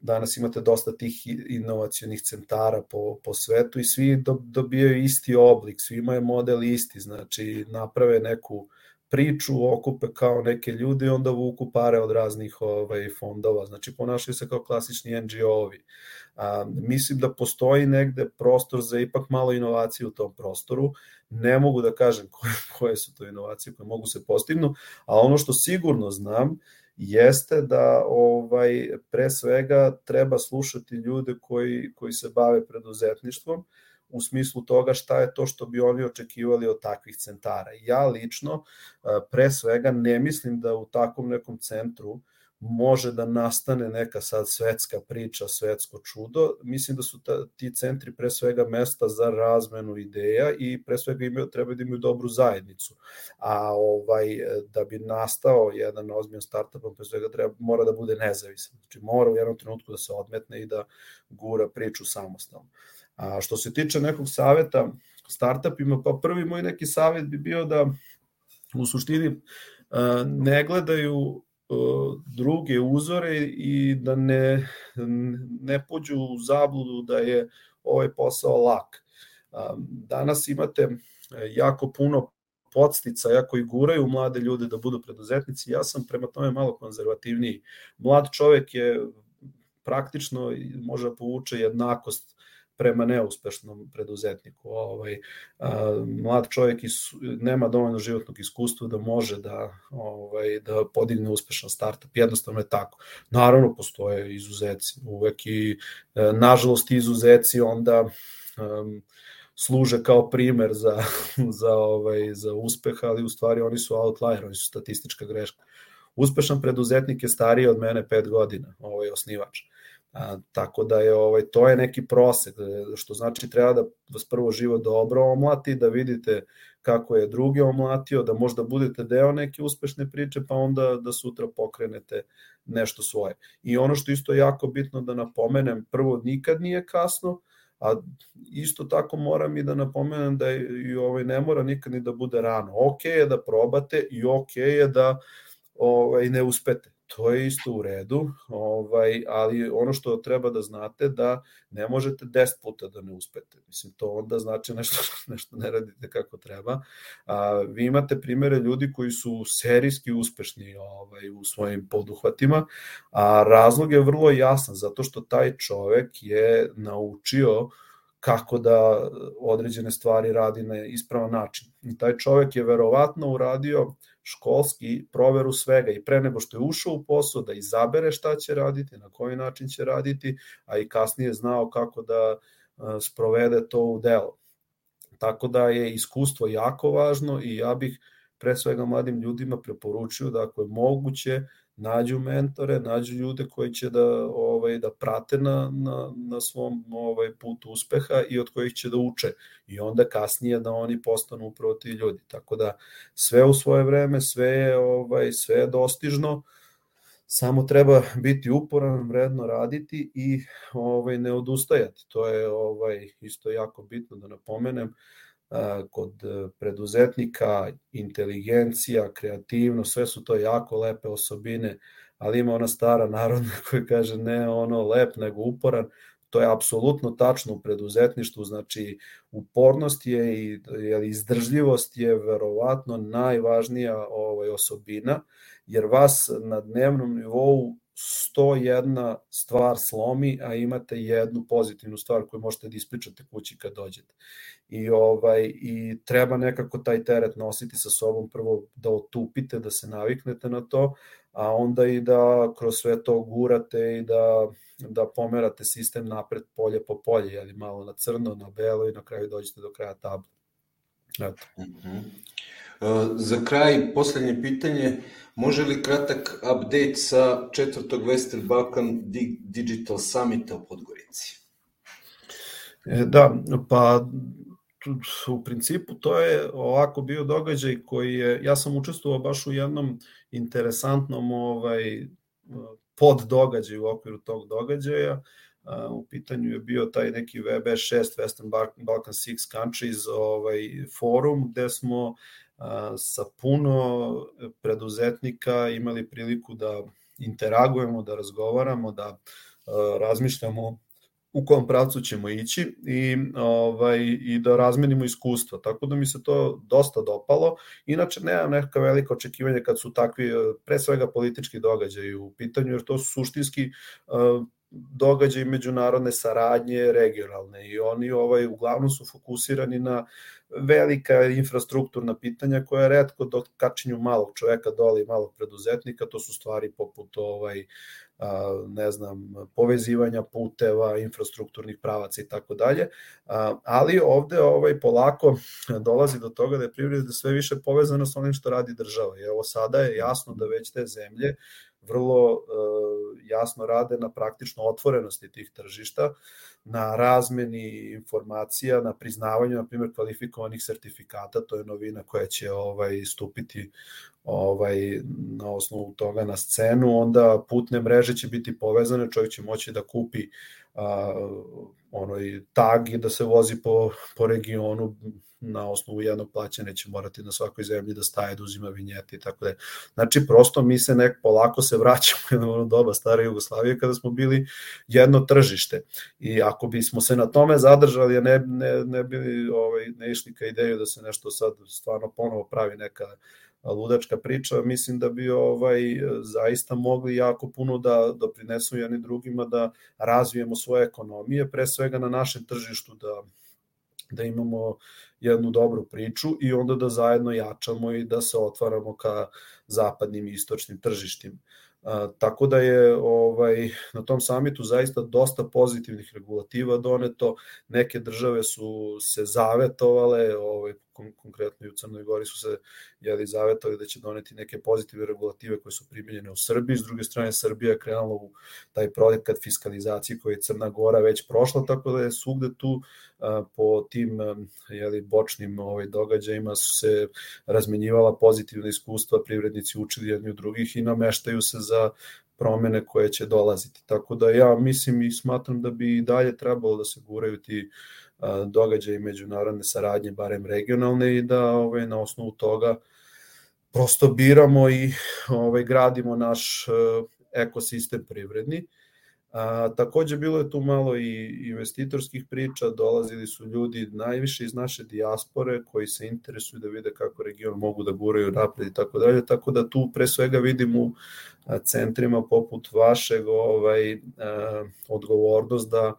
danas imate dosta tih inovacionih centara po, po svetu i svi dobijaju isti oblik, svi imaju model isti, znači naprave neku priču, okupe kao neke ljudi i onda vuku pare od raznih ovaj, fondova, znači ponašaju se kao klasični NGO-ovi. Mislim da postoji negde prostor za ipak malo inovacije u tom prostoru, ne mogu da kažem koje, koje su to inovacije koje mogu se postignu, a ono što sigurno znam jeste da ovaj pre svega treba slušati ljude koji koji se bave preduzetništvom u smislu toga šta je to što bi oni očekivali od takvih centara. Ja lično pre svega ne mislim da u takvom nekom centru može da nastane neka sad svetska priča, svetsko čudo. Mislim da su ta, ti centri pre svega mesta za razmenu ideja i pre svega imaju, treba da imaju dobru zajednicu. A ovaj da bi nastao jedan ozbiljan startup, pre svega treba, mora da bude nezavisan. Znači mora u jednom trenutku da se odmetne i da gura priču samostalno. A što se tiče nekog saveta startupima, pa prvi moj neki savet bi bio da u suštini ne gledaju druge uzore i da ne, ne pođu u zabludu da je ovaj posao lak. Danas imate jako puno podstica, koji guraju mlade ljude da budu preduzetnici. Ja sam prema tome malo konzervativniji. Mlad čovek je praktično može da povuče jednakost prema neuspešnom preduzetniku. Ovaj, a, mlad čovjek is, nema dovoljno životnog iskustva da može da, ovaj, da podigne uspešan startup. Jednostavno je tako. Naravno, postoje izuzeci. Uvek i, e, nažalost, izuzeci onda um, služe kao primer za, za, ovaj, za uspeh, ali u stvari oni su outlier, oni su statistička greška. Uspešan preduzetnik je stariji od mene pet godina, ovaj osnivač. A, tako da je ovaj to je neki prosek e, što znači treba da vas prvo živo dobro omlati da vidite kako je drugi omlatio da možda budete deo neke uspešne priče pa onda da sutra pokrenete nešto svoje. I ono što isto jako bitno da napomenem prvo nikad nije kasno a isto tako moram i da napomenem da i ovaj ne mora nikad ni da bude rano. Ok je da probate i ok je da ovaj ne uspete to je isto u redu, ovaj, ali ono što treba da znate da ne možete 10 puta da ne uspete. Mislim, to onda znači nešto, nešto ne radite kako treba. A, vi imate primere ljudi koji su serijski uspešni ovaj, u svojim poduhvatima, a razlog je vrlo jasan, zato što taj čovek je naučio kako da određene stvari radi na ispravan način. I taj čovek je verovatno uradio školski proveru svega i pre nego što je ušao u posao da izabere šta će raditi, na koji način će raditi, a i kasnije znao kako da sprovede to u delo. Tako da je iskustvo jako važno i ja bih pre svega mladim ljudima preporučio da ako je moguće nađu mentore, nađu ljude koji će da ovaj da prate na, na, na svom ovaj putu uspeha i od kojih će da uče i onda kasnije da oni postanu upravo ti ljudi. Tako da sve u svoje vreme, sve je ovaj sve je dostižno. Samo treba biti uporan, vredno raditi i ovaj ne odustajati. To je ovaj isto jako bitno da napomenem kod e, preduzetnika, inteligencija, kreativnost, sve su to jako lepe osobine, ali ima ona stara narodna koja kaže ne ono lep nego uporan, to je apsolutno tačno u preduzetništvu, znači upornost je i izdržljivost je verovatno najvažnija ovaj osobina, jer vas na dnevnom nivou 101 stvar slomi, a imate jednu pozitivnu stvar koju možete da ispričate kući kad dođete. I ovaj i treba nekako taj teret nositi sa sobom prvo da otupite, da se naviknete na to, a onda i da kroz sve to gurate i da da pomerate sistem napred polje po polje, ali malo na crno, na belo i na kraju dođete do kraja tabla. Eto. Uh -huh. Za kraj, poslednje pitanje, može li kratak update sa četvrtog Western Balkan Digital Summita u Podgorici? E, da, pa u principu to je ovako bio događaj koji je, ja sam učestvovao baš u jednom interesantnom ovaj, pod događaj u okviru tog događaja, u pitanju je bio taj neki VB6 Western Balkan 6 Countries ovaj forum gde smo sa puno preduzetnika imali priliku da interagujemo, da razgovaramo, da razmišljamo u kom pravcu ćemo ići i ovaj i da razmenimo iskustva. Tako da mi se to dosta dopalo. Inače nemam neka velika očekivanja kad su takvi pre svega politički događaji u pitanju jer to su suštinski događaji međunarodne saradnje regionalne i oni ovaj uglavnom su fokusirani na velika infrastrukturna pitanja koja redko kačinju malog čoveka dole i malog preduzetnika, to su stvari poput ovaj ne znam, povezivanja puteva, infrastrukturnih pravaca i tako dalje. Ali ovde ovaj polako dolazi do toga da je privreda sve više povezana sa onim što radi država. I evo sada je jasno da već te zemlje vrlo uh, jasno rade na praktično otvorenosti tih tržišta, na razmeni informacija, na priznavanju, na primjer, kvalifikovanih sertifikata, to je novina koja će ovaj stupiti ovaj na osnovu toga na scenu, onda putne mreže će biti povezane, čovjek će moći da kupi a, onoj tag i da se vozi po, po regionu na osnovu jednog plaća neće morati na svakoj zemlji da staje, da uzima vinjete i tako da. Znači, prosto mi se nek polako se vraćamo u ono doba stare Jugoslavije kada smo bili jedno tržište. I ako bismo se na tome zadržali, ne, ne, ne bili ovaj, ne išli ka ideju da se nešto sad stvarno ponovo pravi neka ludačka priča, mislim da bi ovaj zaista mogli jako puno da doprinesu jedni drugima da razvijemo svoje ekonomije, pre svega na našem tržištu da da imamo jednu dobru priču i onda da zajedno jačamo i da se otvaramo ka zapadnim i istočnim tržištima. A, tako da je ovaj na tom samitu zaista dosta pozitivnih regulativa doneto. Neke države su se zavetovale, ovaj konkretno i u Crnoj Gori su se jeli zavetovali da će doneti neke pozitivne regulative koje su primjenjene u Srbiji. S druge strane, Srbija je krenula u taj projekat fiskalizacije koji je Crna Gora već prošla, tako da je svugde tu po tim jeli, bočnim ovaj, događajima su se razmenjivala pozitivna iskustva, privrednici učili jedni od drugih i nameštaju se za promene koje će dolaziti. Tako da ja mislim i smatram da bi dalje trebalo da se guraju ti događaji međunarodne saradnje, barem regionalne i da ovaj, na osnovu toga prosto biramo i ovaj, gradimo naš e, ekosistem privredni. A, takođe bilo je tu malo i investitorskih priča, dolazili su ljudi najviše iz naše dijaspore koji se interesuju da vide kako region mogu da guraju napred i tako dalje, tako da tu pre svega vidim u centrima poput vašeg ovaj, a, odgovornost da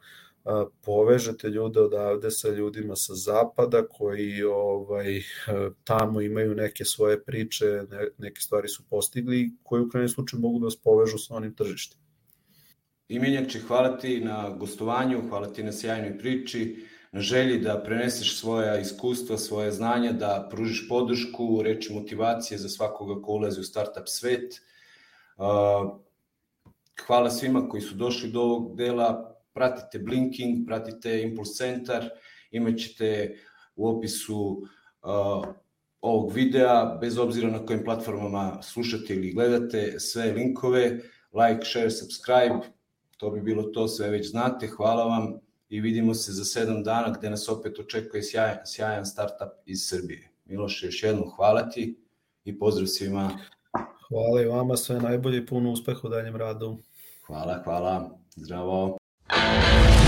povežete ljude odavde sa ljudima sa zapada koji ovaj tamo imaju neke svoje priče, neke stvari su postigli koji u krajnjem slučaju mogu da vas povežu sa onim tržištima. Imenjače, hvala ti na gostovanju, hvala ti na sjajnoj priči, na želji da preneseš svoja iskustva, svoje znanja, da pružiš podršku, reči motivacije za svakoga ko ulazi u startup svet. Hvala svima koji su došli do ovog dela, pratite Blinking, pratite Impulse Centar, imat ćete u opisu uh, ovog videa, bez obzira na kojim platformama slušate ili gledate, sve linkove, like, share, subscribe, to bi bilo to, sve već znate, hvala vam i vidimo se za sedam dana gde nas opet očekuje sjajan, sjajan startup iz Srbije. Miloše, još jednom hvala ti i pozdrav svima. Hvala i vama, sve najbolje i puno uspeha u daljem radu. Hvala, hvala, zdravo. Bye.